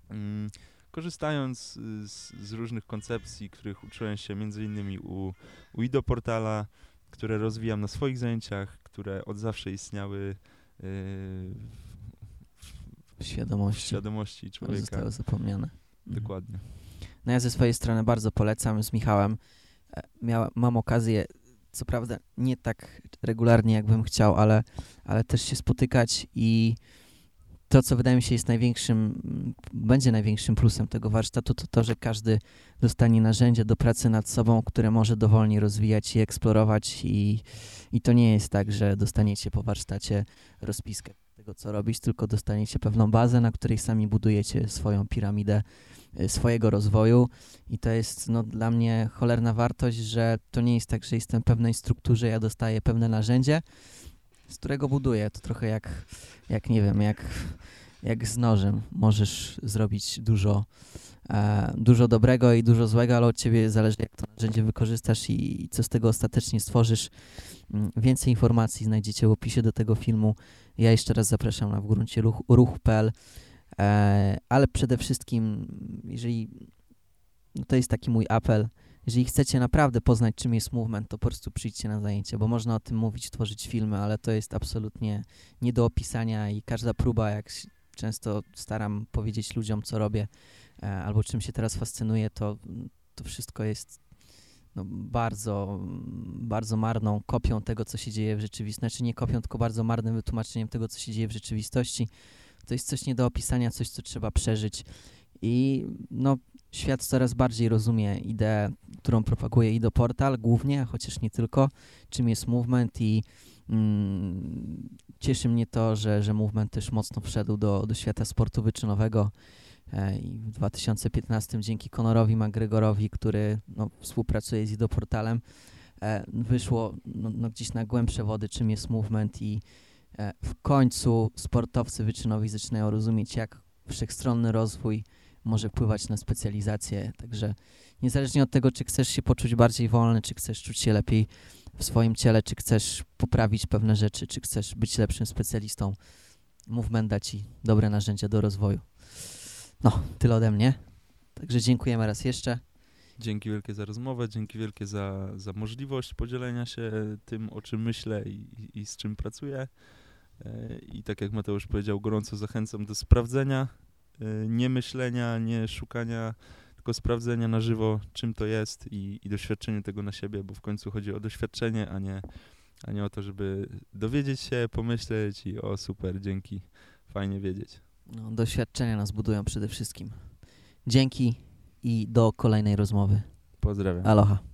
Mm, korzystając y, z, z różnych koncepcji, których uczyłem się między innymi u, u Ido Portala, które rozwijam na swoich zajęciach, które od zawsze istniały y, w, W w świadomości. świadomości człowieka. Zostały zapomniane. Mhm. Dokładnie. No ja ze swojej strony bardzo polecam z Michałem. E, mam okazję, co prawda nie tak regularnie, jakbym chciał, ale, ale też się spotykać i to, co wydaje mi się jest największym, będzie największym plusem tego warsztatu, to to, że każdy dostanie narzędzia do pracy nad sobą, które może dowolnie rozwijać i eksplorować i, i to nie jest tak, że dostaniecie po warsztacie rozpiskę tego, co robić, tylko dostaniecie pewną bazę, na której sami budujecie swoją piramidę y, swojego rozwoju. I to jest no, dla mnie cholerna wartość, że to nie jest tak, że jestem w pewnej strukturze, ja dostaję pewne narzędzie, z którego buduję. To trochę jak, jak nie wiem, jak, jak z nożem. Możesz zrobić dużo, e, dużo dobrego i dużo złego, ale od ciebie zależy, jak to narzędzie wykorzystasz i, i co z tego ostatecznie stworzysz. Mm, Więcej informacji znajdziecie w opisie do tego filmu. Ja jeszcze raz zapraszam na w gruncie ruch, ruch.pl, e, ale przede wszystkim, jeżeli no to jest taki mój apel, jeżeli chcecie naprawdę poznać, czym jest movement, to po prostu przyjdźcie na zajęcie, bo można o tym mówić, tworzyć filmy, ale to jest absolutnie nie do opisania i każda próba, jak często staram powiedzieć ludziom, co robię, e, albo czym się teraz fascynuję, to, to wszystko jest no, bardzo, bardzo marną kopią tego, co się dzieje w rzeczywistości. Znaczy nie kopią, tylko bardzo marnym wytłumaczeniem tego, co się dzieje w rzeczywistości. To jest coś nie do opisania, coś, co trzeba przeżyć. I no, świat coraz bardziej rozumie ideę, którą propaguje Ido Portal głównie, chociaż nie tylko, czym jest movement i mm, cieszy mnie to, że, że movement też mocno wszedł do, do świata sportu wyczynowego e, i w 2015 dzięki Conorowi McGregorowi, który no, współpracuje z Ido Portalem, e, wyszło no, no, gdzieś na głębsze wody, czym jest movement i e, w końcu sportowcy wyczynowi zaczynają rozumieć, jak wszechstronny rozwój może wpływać na specjalizację. Także niezależnie od tego, czy chcesz się poczuć bardziej wolny, czy chcesz czuć się lepiej w swoim ciele, czy chcesz poprawić pewne rzeczy, czy chcesz być lepszym specjalistą, movement da ci dobre narzędzia do rozwoju. No, tyle ode mnie. Także dziękujemy raz jeszcze. Dzięki wielkie za rozmowę, dzięki wielkie za, za możliwość podzielenia się tym, o czym myślę i, i, i z czym pracuję. E, I tak jak Mateusz powiedział, gorąco zachęcam do sprawdzenia, nie myślenia, nie szukania, tylko sprawdzenia na żywo, czym to jest i, i doświadczenie tego na siebie, bo w końcu chodzi o doświadczenie, a nie, a nie o to, żeby dowiedzieć się, pomyśleć i o super, dzięki, fajnie wiedzieć. No, doświadczenia nas budują przede wszystkim. Dzięki i do kolejnej rozmowy. Pozdrawiam. Aloha.